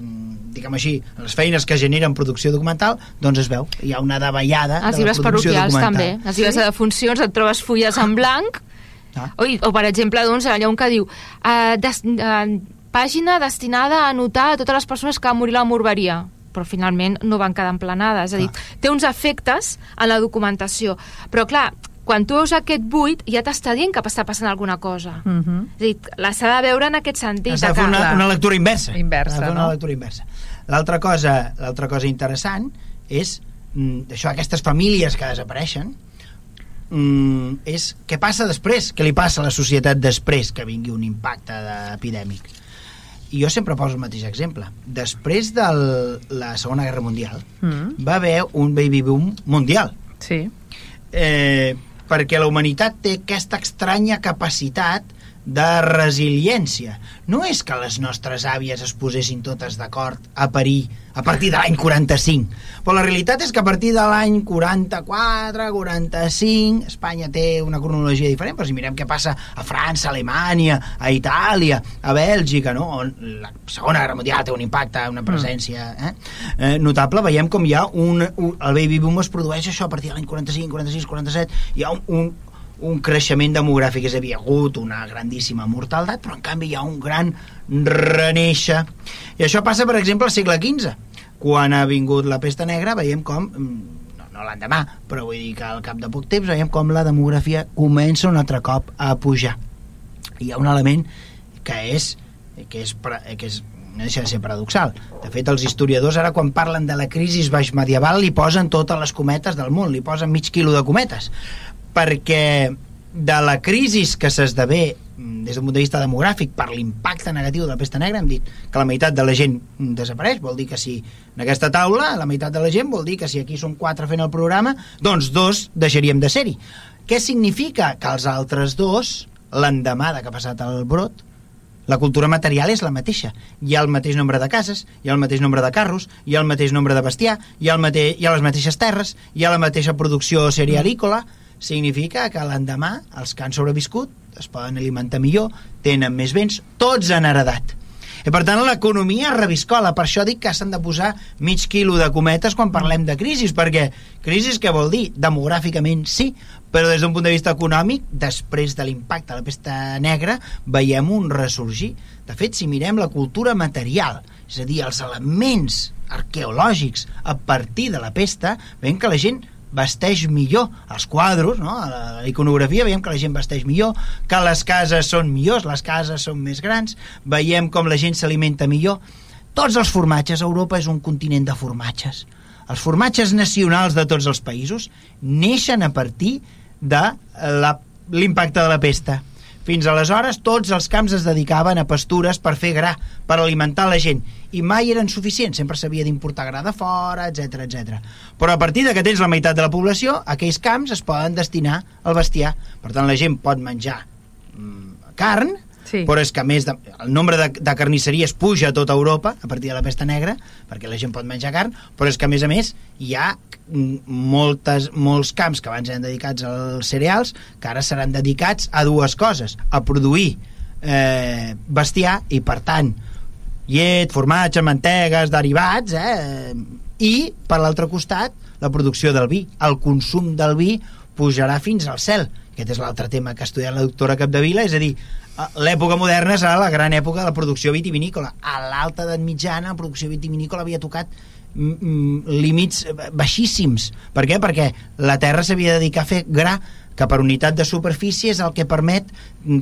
diguem així, en les feines que generen producció documental, doncs es veu. Hi ha una davallada Els de la producció documental. també. Els llibres sí? de funcions et trobes fulles en blanc Ah. O, o, per exemple, doncs, allà un que diu eh, des, eh, pàgina destinada a anotar a totes les persones que van morir la morberia però finalment no van quedar emplenades. És a dir, ah. té uns efectes en la documentació. Però, clar, quan tu veus aquest buit, ja t'està dient que està passant alguna cosa. Uh mhm. -huh. És a dir, s'ha de veure en aquest sentit. S'ha de fer una, una lectura inversa. Inversa, no? Una lectura inversa. L'altra cosa, l'altra cosa interessant és mm, això, aquestes famílies que desapareixen, mm, és què passa després, què li passa a la societat després que vingui un impacte epidèmic. I jo sempre poso el mateix exemple. Després de la Segona Guerra Mundial mm. va haver un baby boom mundial. Sí. Eh, perquè la humanitat té aquesta estranya capacitat de resiliència. No és que les nostres àvies es posessin totes d'acord a parir a partir de l'any 45, però la realitat és que a partir de l'any 44, 45, Espanya té una cronologia diferent, però si mirem què passa a França, a Alemanya, a Itàlia, a Bèlgica, no? on la Segona Guerra Mundial té un impacte, una presència eh? Eh, notable, veiem com hi ha un, un... el baby boom es produeix això a partir de l'any 45, 46, 47, hi ha un, un un creixement demogràfic, és a dir, hagut una grandíssima mortaldat, però en canvi hi ha un gran reneixer. I això passa, per exemple, al segle XV. Quan ha vingut la pesta negra, veiem com mm, no, l'endemà, però vull dir que al cap de poc temps veiem com la demografia comença un altre cop a pujar. Hi ha un element que és que és, que és no deixa de ser paradoxal. De fet, els historiadors ara quan parlen de la crisi baix medieval li posen totes les cometes del món, li posen mig quilo de cometes perquè de la crisi que s'esdevé mm, des d'un punt de vista demogràfic per l'impacte negatiu de la pesta negra hem dit que la meitat de la gent desapareix vol dir que si en aquesta taula la meitat de la gent vol dir que si aquí són quatre fent el programa doncs dos deixaríem de ser-hi què significa? que els altres dos l'endemà de que ha passat el brot la cultura material és la mateixa. Hi ha el mateix nombre de cases, hi ha el mateix nombre de carros, hi ha el mateix nombre de bestiar, hi ha, el mate hi ha les mateixes terres, hi ha la mateixa producció cerealícola, mm significa que l'endemà els que han sobreviscut es poden alimentar millor, tenen més béns, tots han heredat. I per tant l'economia reviscola, per això dic que s'han de posar mig quilo de cometes quan parlem de crisi, perquè crisi què vol dir? Demogràficament sí, però des d'un punt de vista econòmic, després de l'impacte de la pesta negra, veiem un ressorgir. De fet, si mirem la cultura material, és a dir, els elements arqueològics a partir de la pesta, veiem que la gent vesteix millor els quadros, no? a la iconografia veiem que la gent vesteix millor, que les cases són millors, les cases són més grans, veiem com la gent s'alimenta millor. Tots els formatges, Europa és un continent de formatges. Els formatges nacionals de tots els països neixen a partir de l'impacte de la pesta fins aleshores, tots els camps es dedicaven a pastures per fer gra, per alimentar la gent, i mai eren suficients, sempre s'havia d'importar gra de fora, etc etc. Però a partir de que tens la meitat de la població, aquells camps es poden destinar al bestiar. Per tant, la gent pot menjar mm, carn, sí. però és que a més de, el nombre de, de carnisseries puja a tota Europa a partir de la pesta negra, perquè la gent pot menjar carn, però és que a més a més hi ha moltes, molts camps que abans eren dedicats als cereals, que ara seran dedicats a dues coses, a produir eh, bestiar i per tant llet, formatge, mantegues, derivats eh, i per l'altre costat la producció del vi, el consum del vi pujarà fins al cel. Aquest és l'altre tema que ha estudiat la doctora Capdevila és a dir, l'època moderna serà la gran època de la producció vitivinícola. A l'alta edat mitjana la producció vitivinícola havia tocat mm, mm, límits baixíssims. Per què? perquè la terra s'havia de dedicar a fer gra que per unitat de superfície és el que permet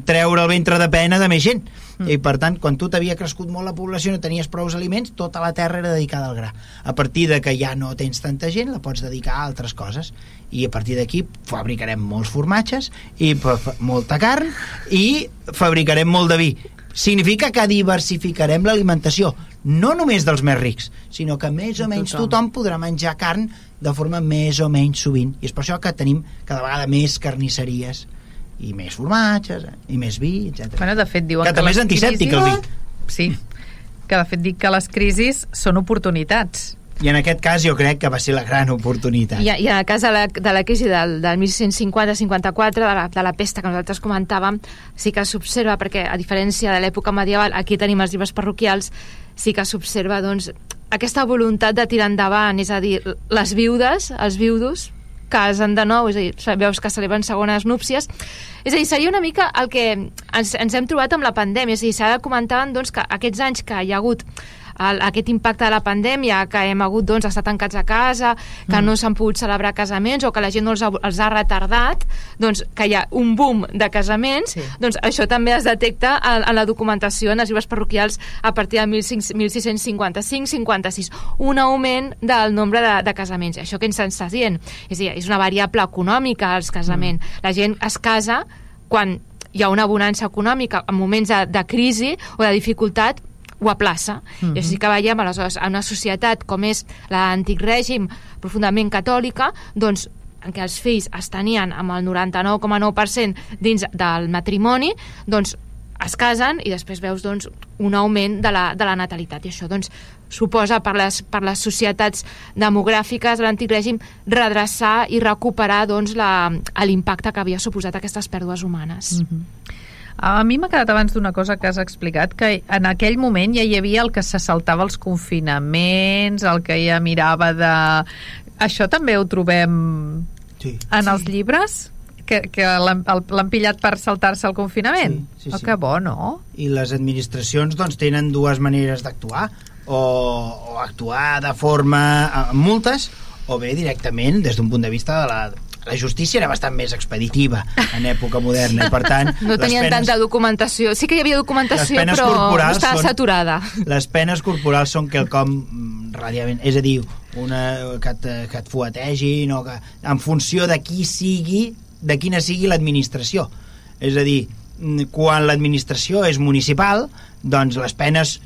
treure el ventre de pena de més gent mm. i per tant quan tu t'havia crescut molt la població no tenies prous aliments, tota la terra era dedicada al gra a partir de que ja no tens tanta gent la pots dedicar a altres coses i a partir d'aquí fabricarem molts formatges i molta carn i fabricarem molt de vi significa que diversificarem l'alimentació no només dels més rics, sinó que més o menys tothom. tothom podrà menjar carn de forma més o menys sovint. I és per això que tenim cada vegada més carnisseries i més formatges i més vi, etc. Bueno, de fet, diuen que, que també és antisèptic el vi. Sí, que de fet dic que les crisis són oportunitats i en aquest cas jo crec que va ser la gran oportunitat. I, i en el cas de la, de la crisi del, del 1650-54, de, la, de la pesta que nosaltres comentàvem, sí que s'observa, perquè a diferència de l'època medieval, aquí tenim els llibres parroquials, sí que s'observa doncs, aquesta voluntat de tirar endavant, és a dir, les viudes, els viudos, casen de nou, és a dir, veus que celebren segones núpcies. És a dir, seria una mica el que ens, ens hem trobat amb la pandèmia, és a dir, s'ha de comentar doncs, que aquests anys que hi ha hagut el, aquest impacte de la pandèmia, que hem hagut doncs, estar tancats a casa, que mm. no s'han pogut celebrar casaments o que la gent no els ha, els ha retardat, doncs que hi ha un boom de casaments, sí. doncs això també es detecta en, en la documentació en els llibres parroquials a partir de 1655-56, un augment del nombre de, de casaments. Això que ens està dient? És, dir, és una variable econòmica, els casaments. Mm. La gent es casa quan hi ha una bonança econòmica en moments de, de crisi o de dificultat ho aplaça. Uh -huh. I així que veiem, aleshores, en una societat com és l'antic règim profundament catòlica, doncs en què els fills es tenien amb el 99,9% dins del matrimoni, doncs es casen i després veus doncs, un augment de la, de la natalitat i això doncs, suposa per les, per les societats demogràfiques de l'antic règim redreçar i recuperar doncs, l'impacte que havia suposat aquestes pèrdues humanes. Uh -huh. A mi m'ha quedat abans d'una cosa que has explicat, que en aquell moment ja hi havia el que se saltava els confinaments, el que ja mirava de... Això també ho trobem sí. en els llibres? Que, que l'han pillat per saltar-se el confinament? Sí, sí, oh, sí. Que bo, no? I les administracions doncs, tenen dues maneres d'actuar o, o actuar de forma amb multes o bé directament des d'un punt de vista de la, la justícia era bastant més expeditiva en època moderna i per tant no tenien penes, tanta documentació. Sí que hi havia documentació però estava són, saturada. Les penes corporals són quelcom mm, radiament és a dir una, que, et, que et fuetegin o que, en funció de qui sigui de quina sigui l'administració. És a dir, mm, quan l'administració és municipal doncs les penes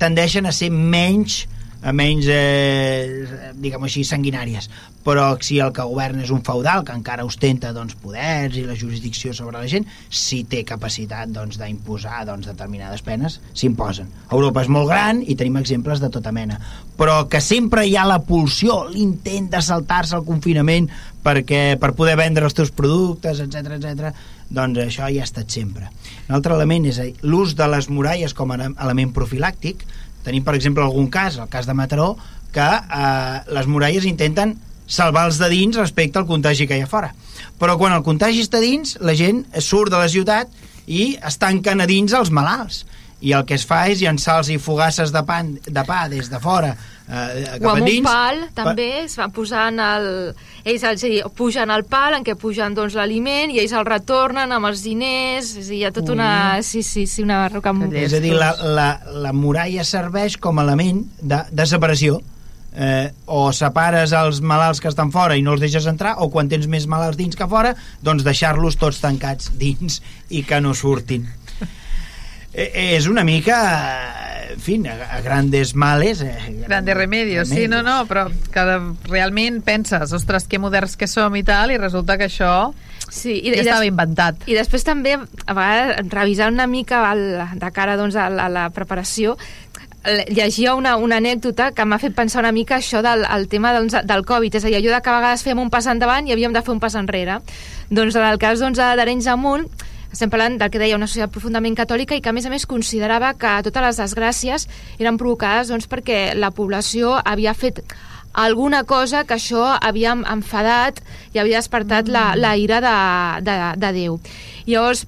tendeixen a ser menys menys, eh, diguem així, sanguinàries. Però si el que governa és un feudal que encara ostenta doncs, poders i la jurisdicció sobre la gent, si té capacitat doncs, d'imposar doncs, determinades penes, s'imposen. Europa és molt gran i tenim exemples de tota mena. Però que sempre hi ha la pulsió, l'intent de saltar-se el confinament perquè, per poder vendre els teus productes, etc etc. doncs això ja ha estat sempre. Un altre element és l'ús de les muralles com a element profilàctic, Tenim, per exemple, algun cas, el cas de Mataró, que eh, les muralles intenten salvar els de dins respecte al contagi que hi ha fora. Però quan el contagi està dins, la gent surt de la ciutat i es tanquen a dins els malalts. I el que es fa és llançar els i fugasses de, pan, de pa des de fora eh, cap o amb un pal també es van posant el, ells els, dir, pugen al pal en què pugen doncs, l'aliment i ells el retornen amb els diners és a dir, hi ha tota una, sí, sí, sí, una roca és a dir, la, la, la muralla serveix com a element de, de separació eh, o separes els malalts que estan fora i no els deixes entrar, o quan tens més malalts dins que fora, doncs deixar-los tots tancats dins i que no surtin. Eh, és una mica en fi, a, a grandes males eh, grandes remedios, remedios, sí, no, no però que realment penses, ostres, que moderns que som i tal, i resulta que això sí, i, ja i estava inventat. I després també, a vegades, revisant una mica el, de cara doncs, a, la, a la preparació, llegia una, una anècdota que m'ha fet pensar una mica això del el tema doncs, del Covid, és a dir, allò de que a vegades fem un pas endavant i havíem de fer un pas enrere. Doncs en el cas doncs, d'Arenys Amunt, estem parlant del que deia una societat profundament catòlica i que a més a més considerava que totes les desgràcies eren provocades doncs, perquè la població havia fet alguna cosa que això havia enfadat i havia despertat mm. la, la ira de, de, de Déu. Llavors,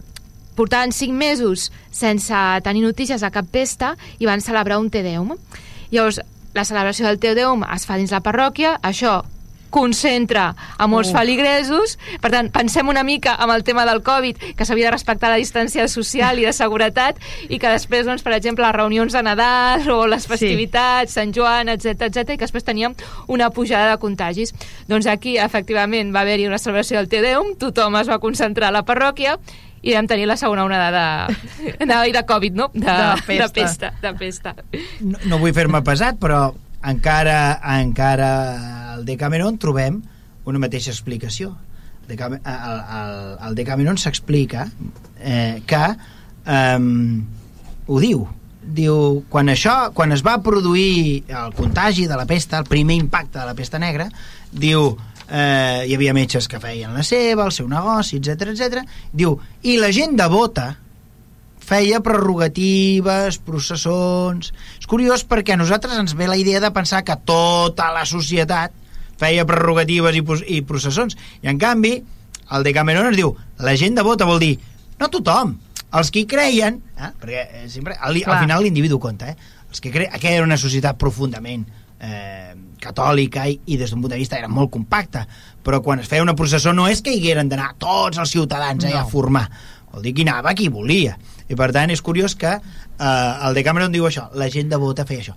portaven cinc mesos sense tenir notícies de cap pesta i van celebrar un Te Deum. Llavors, la celebració del Te Deum es fa dins la parròquia, això concentra a molts uh. feligresos. Per tant, pensem una mica amb el tema del Covid, que s'havia de respectar la distància social i de seguretat, i que després, doncs, per exemple, les reunions de Nadal o les festivitats, sí. Sant Joan, etc etc i que després teníem una pujada de contagis. Doncs aquí, efectivament, va haver-hi una celebració del Te Deum, tothom es va concentrar a la parròquia, i vam tenir la segona onada de, de, de Covid, no? De, de pesta. De pesta, de pesta. No, no vull fer-me pesat, però encara, encara al Decameron trobem una mateixa explicació. El, el, el, Decameron s'explica eh, que eh, ho diu, diu, quan això, quan es va produir el contagi de la pesta, el primer impacte de la pesta negra, diu, eh, hi havia metges que feien la seva, el seu negoci, etc etc. diu, i la gent devota feia prerrogatives, processons... És curiós perquè a nosaltres ens ve la idea de pensar que tota la societat feia prerrogatives i, i processons. I en canvi, el de Cameron ens diu la gent de vota vol dir no tothom, els que hi creien, eh? perquè eh, sempre, al, al final l'individu compta, eh? els que creien, aquella era una societat profundament eh, catòlica i, i des d'un punt de vista era molt compacta, però quan es feia una processó no és que hi hagueren d'anar tots els ciutadans no. a formar, vol dir que hi anava qui volia i per tant és curiós que eh, el de Cameron diu això, la gent de vota feia això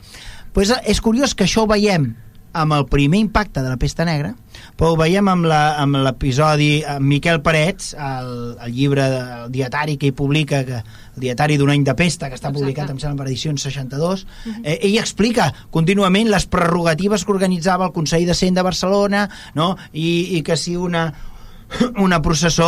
pues és curiós que això ho veiem amb el primer impacte de la pesta negra, però ho veiem amb l'episodi amb Miquel Parets, el, el llibre el dietari que hi publica, que, el dietari d'un any de pesta, que està publicat, Exacte. em sembla, per edicions 62, uh -huh. eh, ell explica contínuament les prerrogatives que organitzava el Consell de Cent de Barcelona, no? I, i que si una, una processó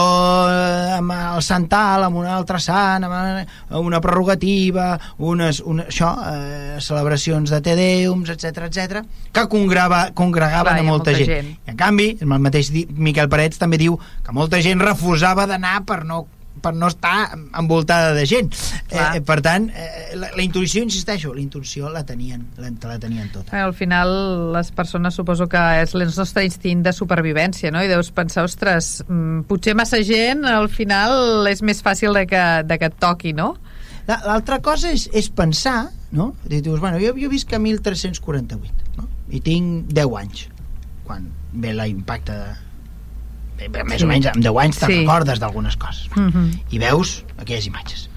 eh, amb el Santal, amb un altre sant, amb una prerrogativa, unes, una, això, eh, celebracions de Tedeums, etc etc, que congregava, congregaven Clar, a molta, molta gent. gent. I en canvi, el mateix Miquel Parets també diu que molta gent refusava d'anar per no per no estar envoltada de gent. Eh, per tant, eh, la, la intuïció, insisteixo, la intuïció la tenien, la, la tenien tota. Eh, al final, les persones suposo que és el nostre instint de supervivència, no? I deus pensar, ostres, mm, potser massa gent, al final és més fàcil de que, de que et toqui, no? L'altra cosa és, és pensar, no? I dius, bueno, jo, jo visc a 1348, no? I tinc 10 anys, quan ve l'impacte de, més sí. o menys amb 10 anys te'n sí. recordes d'algunes coses mhm. -huh. i veus aquelles imatges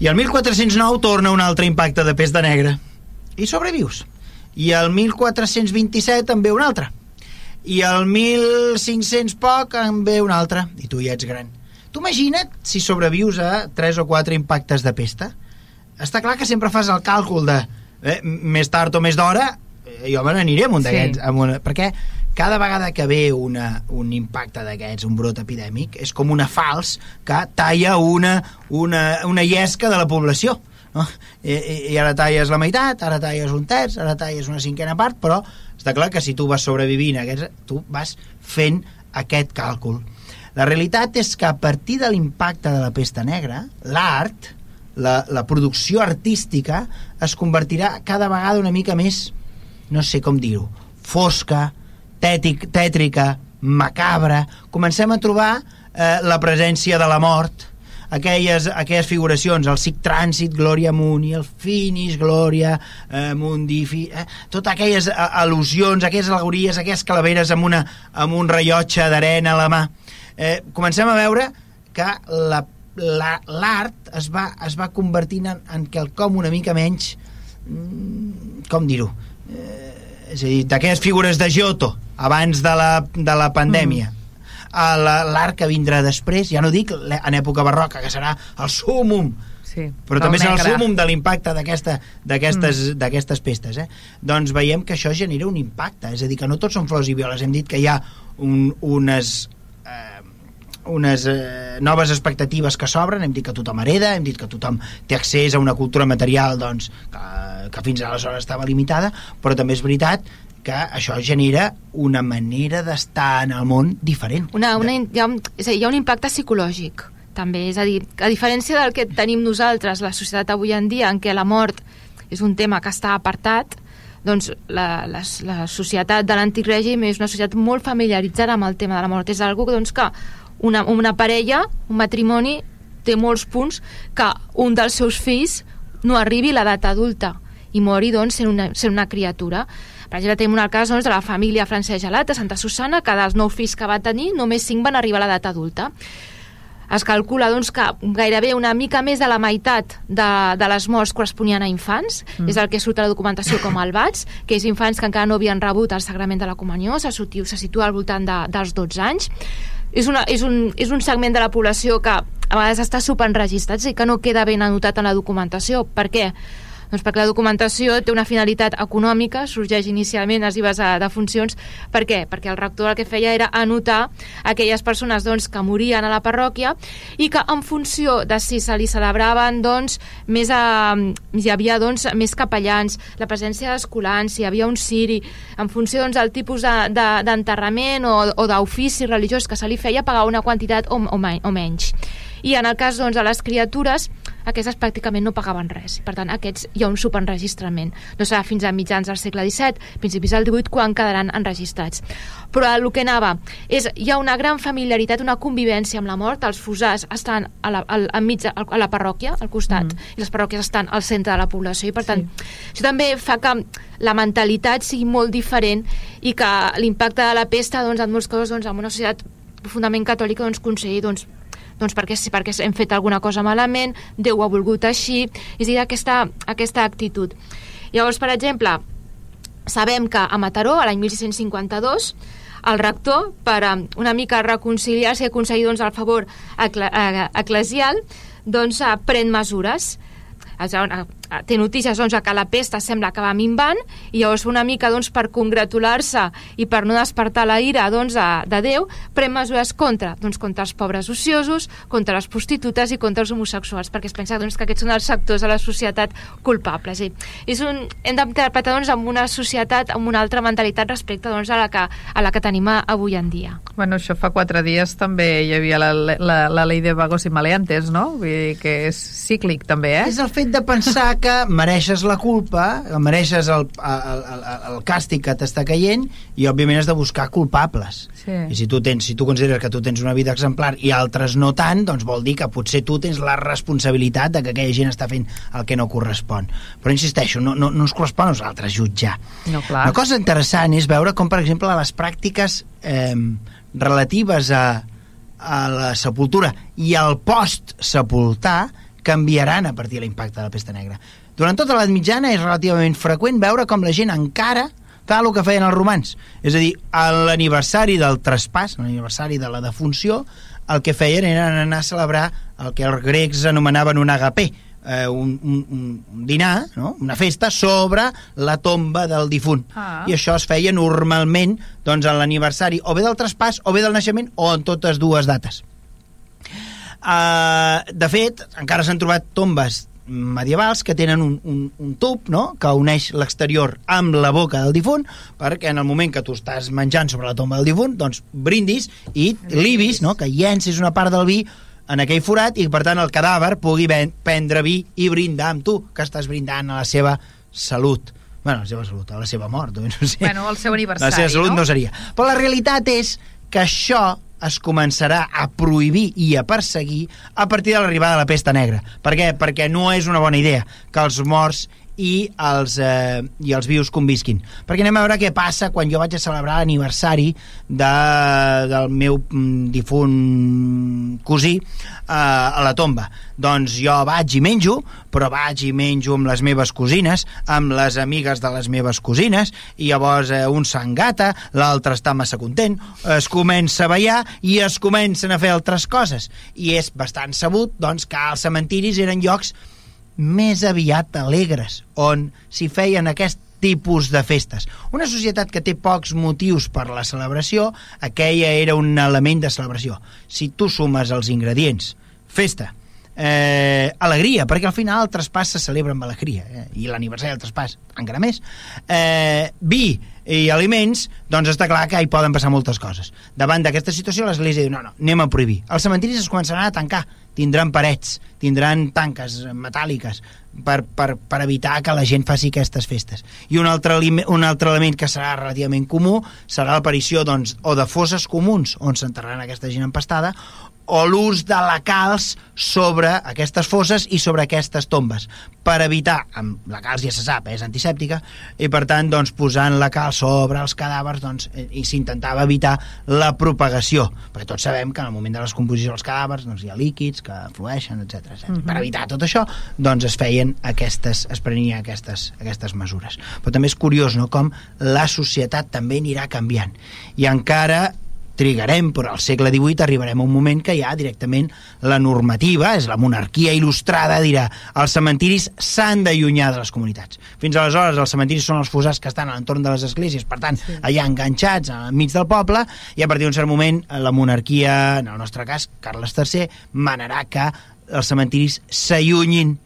i el 1409 torna un altre impacte de pesta negra i sobrevius i el 1427 en ve un altre i el 1500 poc en ve un altre i tu ja ets gran tu imagina't si sobrevius a 3 o 4 impactes de pesta està clar que sempre fas el càlcul de eh, més tard o més d'hora eh, jo me n'aniré amb un d'aquests sí. perquè cada vegada que ve una, un impacte d'aquests, un brot epidèmic, és com una fals que talla una, una, una llesca de la població. No? I, i, ara talles la meitat, ara talles un terç, ara talles una cinquena part, però està clar que si tu vas sobrevivint, aquests, tu vas fent aquest càlcul. La realitat és que a partir de l'impacte de la pesta negra, l'art, la, la producció artística, es convertirà cada vegada una mica més, no sé com dir-ho, fosca, tètic, tètrica, macabra, comencem a trobar eh, la presència de la mort, aquelles, aquelles figuracions, el Sic Trànsit, Glòria Mundi, el Finis, Glòria eh, Mundi, fi, eh, totes aquelles al·lusions, aquelles alegories, aquelles calaveres amb, una, amb un rellotge d'arena a la mà. Eh, comencem a veure que la l'art la, es, va, es va convertint en, en quelcom una mica menys mm, com dir-ho eh, és a dir, d'aquelles figures de Giotto abans de la, de la pandèmia mm. l'art que vindrà després ja no dic en època barroca que serà el súmum sí, però també serà el súmum de l'impacte d'aquestes mm. pestes eh? doncs veiem que això genera un impacte és a dir, que no tots són flors i violes hem dit que hi ha un, unes eh, unes eh, noves expectatives que s'obren, hem dit que tothom hereda, hem dit que tothom té accés a una cultura material doncs, que, que fins aleshores estava limitada, però també és veritat que això genera una manera d'estar en el món diferent. Una, una, hi, ha un, és a dir, hi ha un impacte psicològic també. És a dir, a diferència del que tenim nosaltres, la societat avui en dia, en què la mort és un tema que està apartat, doncs la, la, la societat de l'antic règim és una societat molt familiaritzada amb el tema de la mort. És algo doncs, que una, una parella, un matrimoni, té molts punts que un dels seus fills no arribi a l'edat adulta i mori doncs, sent, una, sent una criatura. Per exemple, tenim un cas doncs, de la família Francesc Gelat, de Santa Susana, que dels nou fills que va tenir, només cinc van arribar a l'edat adulta es calcula doncs, que gairebé una mica més de la meitat de, de les morts corresponien a infants, mm. és el que surt a la documentació com el BATS, que és infants que encara no havien rebut el sagrament de la comunió, se, se situa al voltant de, dels 12 anys. És, una, és, un, és un segment de la població que a vegades està superenregistrat i que no queda ben anotat en la documentació. Per què? Doncs perquè la documentació té una finalitat econòmica, sorgeix inicialment es dives de funcions. Per què? Perquè el rector el que feia era anotar aquelles persones doncs, que morien a la parròquia i que en funció de si se li celebraven doncs, més a, hi havia doncs, més capellans, la presència d'escolans, si hi havia un ciri, en funció doncs, del tipus d'enterrament de, de, o, o d'ofici religiós que se li feia pagar una quantitat o, o, o menys i en el cas doncs, de les criatures aquestes pràcticament no pagaven res. Per tant aquests hi ha un subenregistrament no serà fins a mitjans del segle XVII principis del XVIII quan quedaran enregistrats. Però el que anava és hi ha una gran familiaritat, una convivència amb la mort. Els fusars estan a la, al, enmig a, a la parròquia, al costat mm. i les parròquies estan al centre de la població. I per tant sí. això també fa que la mentalitat sigui molt diferent i que l'impacte de la pesta doncs, en molts casos doncs, en una societat profundament catòlica doncs, aconseguir doncs, doncs perquè, perquè hem fet alguna cosa malament, Déu ha volgut així, és a dir, aquesta, aquesta actitud. Llavors, per exemple, sabem que a Mataró, a l'any 1652, el rector, per eh, una mica reconciliar-se i aconseguir doncs, el favor eh, eclesial, doncs, eh, pren mesures té notícies doncs, que la pesta sembla que va minvant i llavors una mica doncs, per congratular-se i per no despertar la ira doncs, de, de Déu, pren mesures contra doncs, contra els pobres ociosos, contra les prostitutes i contra els homosexuals, perquè es pensa doncs, que aquests són els sectors de la societat culpables. I és un, hem d'interpretar doncs, amb una societat amb una altra mentalitat respecte doncs, a, la que, a la que tenim avui en dia. Bueno, això fa quatre dies també hi havia la, la, la llei de vagos i maleantes, no? Vull dir que és cíclic també, eh? És el fet de pensar que mereixes la culpa, mereixes el, el, el, el càstig que t'està caient i òbviament has de buscar culpables. Sí. I si tu, tens, si tu consideres que tu tens una vida exemplar i altres no tant, doncs vol dir que potser tu tens la responsabilitat de que aquella gent està fent el que no correspon. Però insisteixo, no, no, no ens correspon a nosaltres jutjar. No, clar. Una cosa interessant és veure com, per exemple, les pràctiques eh, relatives a, a la sepultura i al post-sepultar canviaran a partir de l'impacte de la pesta negra. Durant tota l'edat mitjana és relativament freqüent veure com la gent encara fa el que feien els romans. És a dir, a l'aniversari del traspàs, l'aniversari de la defunció, el que feien era anar a celebrar el que els grecs anomenaven un agapé, eh, un, un, un dinar, no? una festa, sobre la tomba del difunt. Ah. I això es feia normalment doncs, en l'aniversari o bé del traspàs o bé del naixement o en totes dues dates. Uh, de fet, encara s'han trobat tombes medievals que tenen un, un, un tub no? que uneix l'exterior amb la boca del difunt perquè en el moment que tu estàs menjant sobre la tomba del difunt doncs brindis i libis, no? que llencis una part del vi en aquell forat i per tant el cadàver pugui prendre vi i brindar amb tu que estàs brindant a la seva salut bueno, la seva salut, a la seva mort no sé. bueno, el seu aniversari la seva salut no? no seria però la realitat és que això es començarà a prohibir i a perseguir a partir de l'arribada de la pesta negra. Per què? Perquè no és una bona idea que els morts i els, eh, i els vius convisquin. Perquè anem a veure què passa quan jo vaig a celebrar l'aniversari de, del meu mm, difunt cosí eh, a la tomba. Doncs jo vaig i menjo, però vaig i menjo amb les meves cosines, amb les amigues de les meves cosines, i llavors eh, un s'engata, l'altre està massa content, es comença a ballar i es comencen a fer altres coses. I és bastant sabut doncs, que els cementiris eren llocs més aviat alegres, on s'hi feien aquest tipus de festes. Una societat que té pocs motius per la celebració, aquella era un element de celebració. Si tu sumes els ingredients, festa, eh, alegria, perquè al final el traspàs se celebra amb alegria, eh, i l'aniversari del traspàs encara més, eh, vi i aliments, doncs està clar que hi poden passar moltes coses. Davant d'aquesta situació l'Església diu, no, no, anem a prohibir. Els cementiris es començaran a tancar, tindran parets, tindran tanques metàl·liques per, per, per evitar que la gent faci aquestes festes. I un altre, un altre element que serà relativament comú serà l'aparició doncs, o de fosses comuns on s'enterraran aquesta gent empastada o l'ús de la calç sobre aquestes fosses i sobre aquestes tombes per evitar, amb la calç ja se sap, eh, és antisèptica, i per tant doncs, posant la calç sobre els cadàvers doncs, eh, i s'intentava evitar la propagació, perquè tots sabem que en el moment de les composicions dels cadàvers doncs, hi ha líquids que flueixen, etc. etc. Uh -huh. Per evitar tot això doncs, es feien aquestes, es prenien aquestes, aquestes mesures. Però també és curiós no? com la societat també anirà canviant i encara trigarem, però al segle XVIII arribarem a un moment que ja directament la normativa, és la monarquia il·lustrada, dirà els cementiris s'han d'allunyar de les comunitats. Fins aleshores els cementiris són els fosars que estan a l'entorn de les esglésies, per tant, sí. allà enganxats enmig del poble, i a partir d'un cert moment la monarquia, en el nostre cas, Carles III, manarà que els cementiris s'allunyin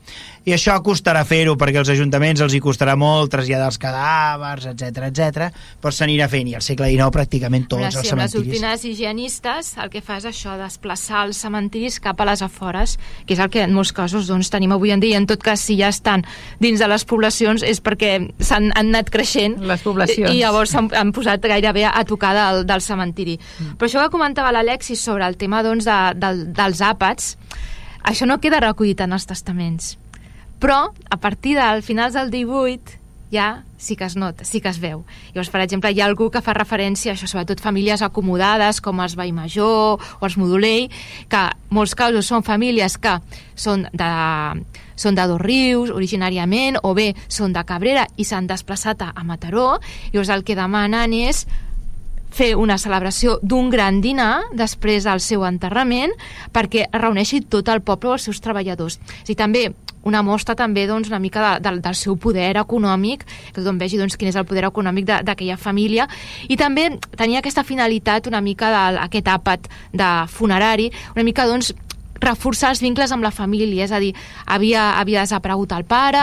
i això costarà fer-ho perquè els ajuntaments els hi costarà molt traslladar els cadàvers, etc etc. però s'anirà fent i al segle XIX pràcticament tots sí, els cementiris... les últimes higienistes el que fa és això, desplaçar els cementiris cap a les afores, que és el que en molts casos doncs, tenim avui en dia, i en tot cas si ja estan dins de les poblacions és perquè s'han anat creixent les poblacions. i llavors s'han han posat gairebé a tocar del, del cementiri. Mm. Però això que comentava l'Alexis sobre el tema doncs, de, de, dels àpats, això no queda recollit en els testaments però a partir del finals del 18 ja sí que es nota, sí que es veu. Llavors, per exemple, hi ha algú que fa referència a això, sobretot famílies acomodades com els Veí Major o els Modulell, que molts casos són famílies que són de, són de dos rius originàriament o bé són de Cabrera i s'han desplaçat a Mataró. Llavors el que demanen és fer una celebració d'un gran dinar després del seu enterrament perquè reuneixi tot el poble o els seus treballadors. O sigui, també una mostra també doncs, una mica de, de, del seu poder econòmic, que tothom vegi doncs, quin és el poder econòmic d'aquella família, i també tenia aquesta finalitat una mica d'aquest àpat de funerari, una mica doncs, reforçar els vincles amb la família, és a dir, havia, havia desaparegut el pare,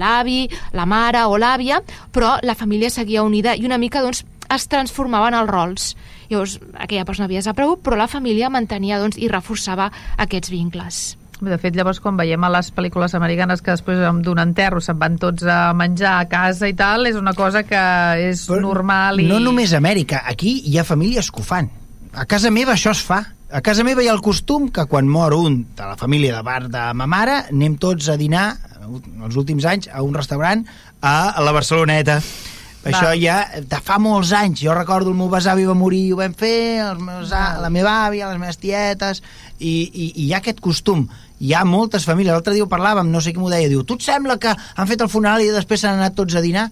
l'avi, la mare o l'àvia, però la família seguia unida i una mica doncs, es transformaven els rols. Llavors, aquella persona havia desaparegut, però la família mantenia doncs, i reforçava aquests vincles. De fet, llavors, quan veiem a les pel·lícules americanes que després d'un enterro se'n van tots a menjar a casa i tal, és una cosa que és Però normal i... No només a Amèrica, aquí hi ha famílies que ho fan. A casa meva això es fa. A casa meva hi ha el costum que quan mor un de la família de bar de ma mare, anem tots a dinar, els últims anys, a un restaurant a la Barceloneta. Va. Això ja de fa molts anys. Jo recordo el meu besavi va morir i ho vam fer, els meus, la meva àvia, les meves tietes, i, i, i hi ha aquest costum. Hi ha moltes famílies. L'altre dia ho parlàvem, no sé qui m'ho deia, diu, tu et sembla que han fet el funeral i després s'han anat tots a dinar?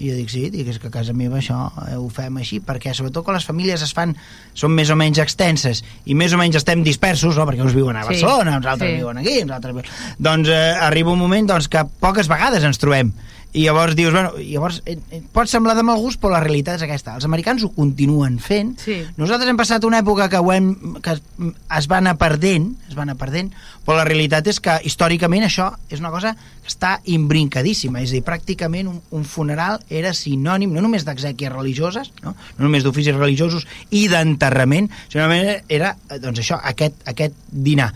I jo dic, sí, dic, és que a casa meva això eh, ho fem així, perquè sobretot quan les famílies es fan, són més o menys extenses i més o menys estem dispersos, no? perquè uns viuen a Barcelona, sí, uns altres sí. viuen aquí, uns altres... Doncs eh, arriba un moment doncs, que poques vegades ens trobem i llavors dius, bueno, llavors eh, eh, pot semblar de mal gust, però la realitat és aquesta. Els americans ho continuen fent. Sí. Nosaltres hem passat una època que, ho hem, que es va anar perdent, es va anar perdent, però la realitat és que històricament això és una cosa que està imbrincadíssima, és a dir, pràcticament un, un funeral era sinònim no només d'exèquies religioses, no, no només d'oficis religiosos i d'enterrament, sinó era doncs això, aquest, aquest dinar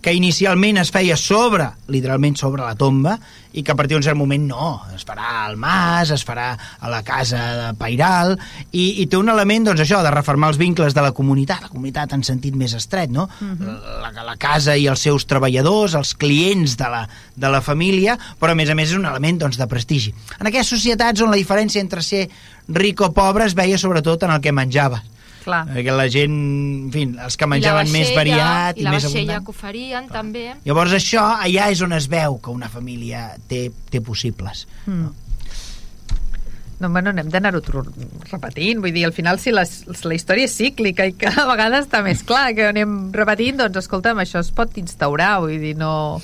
que inicialment es feia sobre, literalment sobre la tomba, i que a partir d'un cert moment no, es farà al mas, es farà a la casa de Pairal, i, i té un element, doncs això, de reformar els vincles de la comunitat, la comunitat en sentit més estret, no? Uh mhm. -huh. la, la casa i els seus treballadors, els clients de la, de la família, però a més a més és un element doncs, de prestigi. En aquelles societats on la diferència entre ser ric o pobre es veia sobretot en el que menjava Clar. Perquè la gent, en fi, els que menjaven més variat i, i més abundant. I la que oferien, Clar. també. Llavors això, allà és on es veu que una família té, té possibles. Mm. No? No, bueno, anem d'anar-ho repetint, vull dir, al final si les, la història és cíclica i cada vegada està més clar que anem repetint, doncs escolta'm, això es pot instaurar, vull dir, no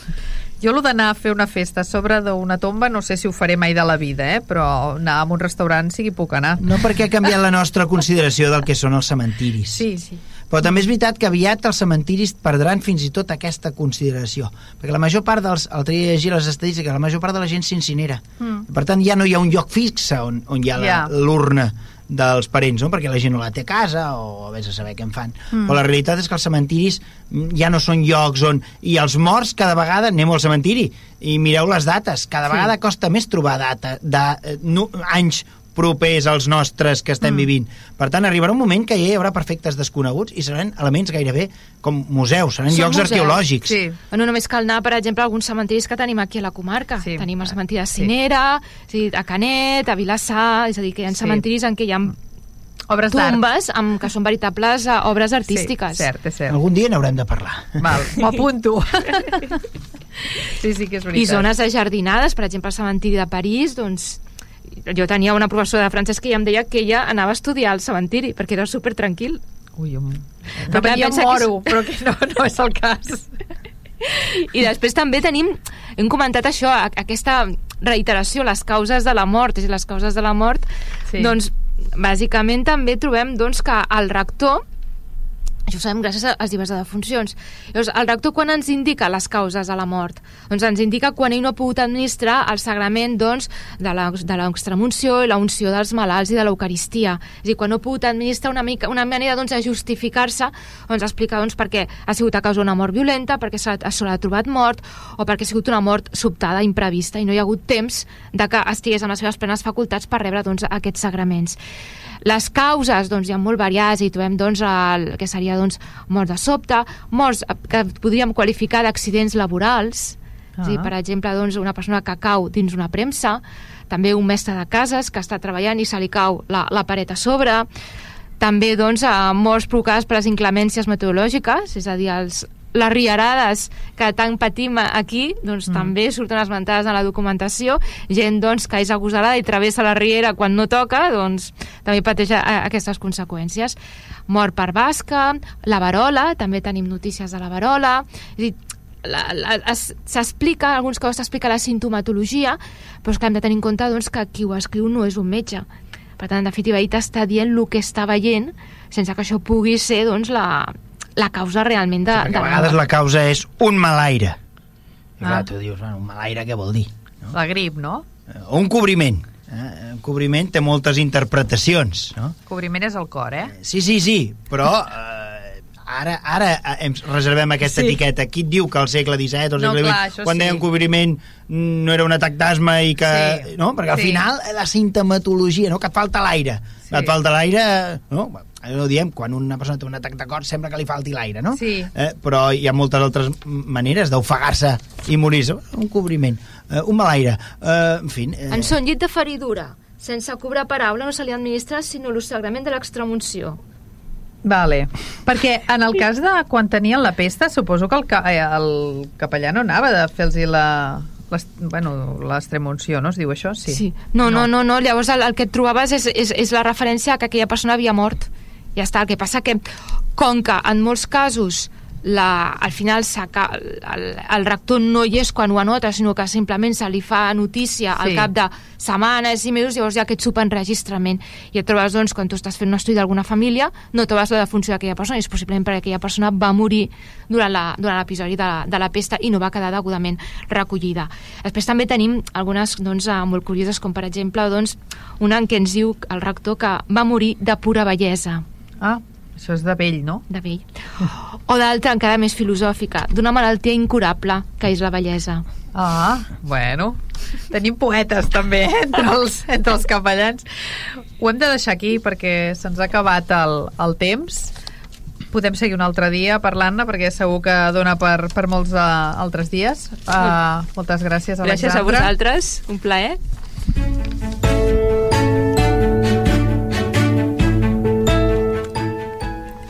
jo el d'anar a fer una festa a sobre d'una tomba no sé si ho faré mai de la vida, eh? però anar a un restaurant sí que puc anar. No perquè ha canviat la nostra consideració del que són els cementiris. Sí, sí. Però també és veritat que aviat els cementiris perdran fins i tot aquesta consideració. Perquè la major part dels... El tria llegir les estadístiques, la major part de la gent s'incinera. Mm. Per tant, ja no hi ha un lloc fix on, on hi ha l'urna. Yeah dels parents, no? perquè la gent no la té a casa o vés a saber què en fan. Mm. Però la realitat és que els cementiris mm, ja no són llocs on... I els morts cada vegada anem al cementiri i mireu les dates, cada sí. vegada costa més trobar data de, eh, no, anys propers als nostres que estem mm. vivint. Per tant, arribarà un moment que ja hi haurà perfectes desconeguts i seran elements gairebé com museus, seran Som llocs museus. arqueològics. Sí. No només cal anar, per exemple, a alguns cementiris que tenim aquí a la comarca. Sí. Tenim el cementiri de Cinera, sí. a Canet, a Vilassar, és a dir, que hi ha sí. cementiris en què hi ha obres tumbes amb, que són veritables uh, obres artístiques. Sí, cert, és cert. Algun dia n'haurem de parlar. Val, m'ho apunto. sí, sí que és veritat. I zones ajardinades, per exemple, el cementiri de París, doncs jo tenia una professora de francès que ja em deia que ella anava a estudiar al cementiri perquè era super tranquil. Ui, um... no, però jo moro, que... però que no, no és el cas. I després també tenim, hem comentat això, aquesta reiteració, les causes de la mort, és les causes de la mort, sí. doncs bàsicament també trobem doncs, que el rector això ho sabem gràcies a les diverses defuncions. Llavors, el rector quan ens indica les causes de la mort? Doncs ens indica quan ell no ha pogut administrar el sagrament doncs, de l'extremunció i la unció dels malalts i de l'Eucaristia. És a dir, quan no ha pogut administrar una, mica, una manera doncs, de justificar-se, doncs explicar doncs, perquè ha sigut a causa d'una mort violenta, perquè se l'ha trobat mort, o perquè ha sigut una mort sobtada, imprevista, i no hi ha hagut temps de que estigués en les seves plenes facultats per rebre doncs, aquests sagraments. Les causes doncs, hi ha molt variades i trobem doncs, el que seria doncs, mort de sobte, morts que podríem qualificar d'accidents laborals, -huh. dir, per exemple, doncs, una persona que cau dins una premsa, també un mestre de cases que està treballant i se li cau la, la paret a sobre, també doncs, a morts provocades per les inclemències meteorològiques, és a dir, els, les riarades que tant patim aquí doncs, mm. també surten esmentades en la documentació gent doncs, que és agosarada i travessa la riera quan no toca doncs, també pateix aquestes conseqüències mort per basca la varola, també tenim notícies de la varola és dir, s'explica, alguns cops s'explica la sintomatologia, però és que hem de tenir en compte doncs, que qui ho escriu no és un metge. Per tant, en definitiva, ell t'està dient el que està veient sense que això pugui ser doncs, la, la causa realment de... De a vegades la causa és un malaire. I ah. clar, tu dius, bueno, un malaire què vol dir? No? La grip, no? Eh, o un cobriment. Eh? Un cobriment té moltes interpretacions, no? Cobriment és el cor, eh? Sí, sí, sí, però... Eh, ara, ara em reservem aquesta sí. etiqueta. Qui et diu que al segle XVII o al segle no, XX, quan sí. deien cobriment no era un atac d'asma i que... Sí. No? Perquè al sí. final la sintomatologia, no? que et falta l'aire. Sí. Et falta l'aire... No? No diem, quan una persona té un atac de cor sembla que li falti l'aire, no? Sí. Eh, però hi ha moltes altres maneres d'ofegar-se i morir-se. Un cobriment, eh, un mal aire, eh, en fi... Eh... En son llit de feridura, sense cobrar paraula, no se li administra sinó l'osagrament de l'extremunció. Vale. Perquè en el cas de quan tenien la pesta, suposo que el, ca eh, el capellà no anava de fer-los la, bueno, l'extremunció, no es diu això? Sí. sí. No, no, no, no, llavors el, el que et trobaves és, és, és la referència a que aquella persona havia mort ja està, el que passa que com que en molts casos la, al final el, el rector no hi és quan ho anota, sinó que simplement se li fa notícia al sí. cap de setmanes i mesos, llavors hi ha aquest subenregistrament i et trobes, doncs, quan tu estàs fent un estudi d'alguna família, no trobes la defunció d'aquella persona, és possiblement perquè aquella persona va morir durant l'episodi de, de la pesta i no va quedar degudament recollida. Després també tenim algunes doncs, eh, molt curioses, com per exemple doncs, una en què ens diu el rector que va morir de pura bellesa Ah, això és de vell, no? De vell. O d'altra, encara més filosòfica, d'una malaltia incurable, que és la bellesa. Ah, bueno. Tenim poetes, també, entre els, entre els capellans. Ho hem de deixar aquí perquè se'ns ha acabat el, el temps. Podem seguir un altre dia parlant-ne perquè segur que dona per, per molts uh, altres dies. Uh, moltes gràcies, Alexandra. Gràcies a vosaltres, un plaer.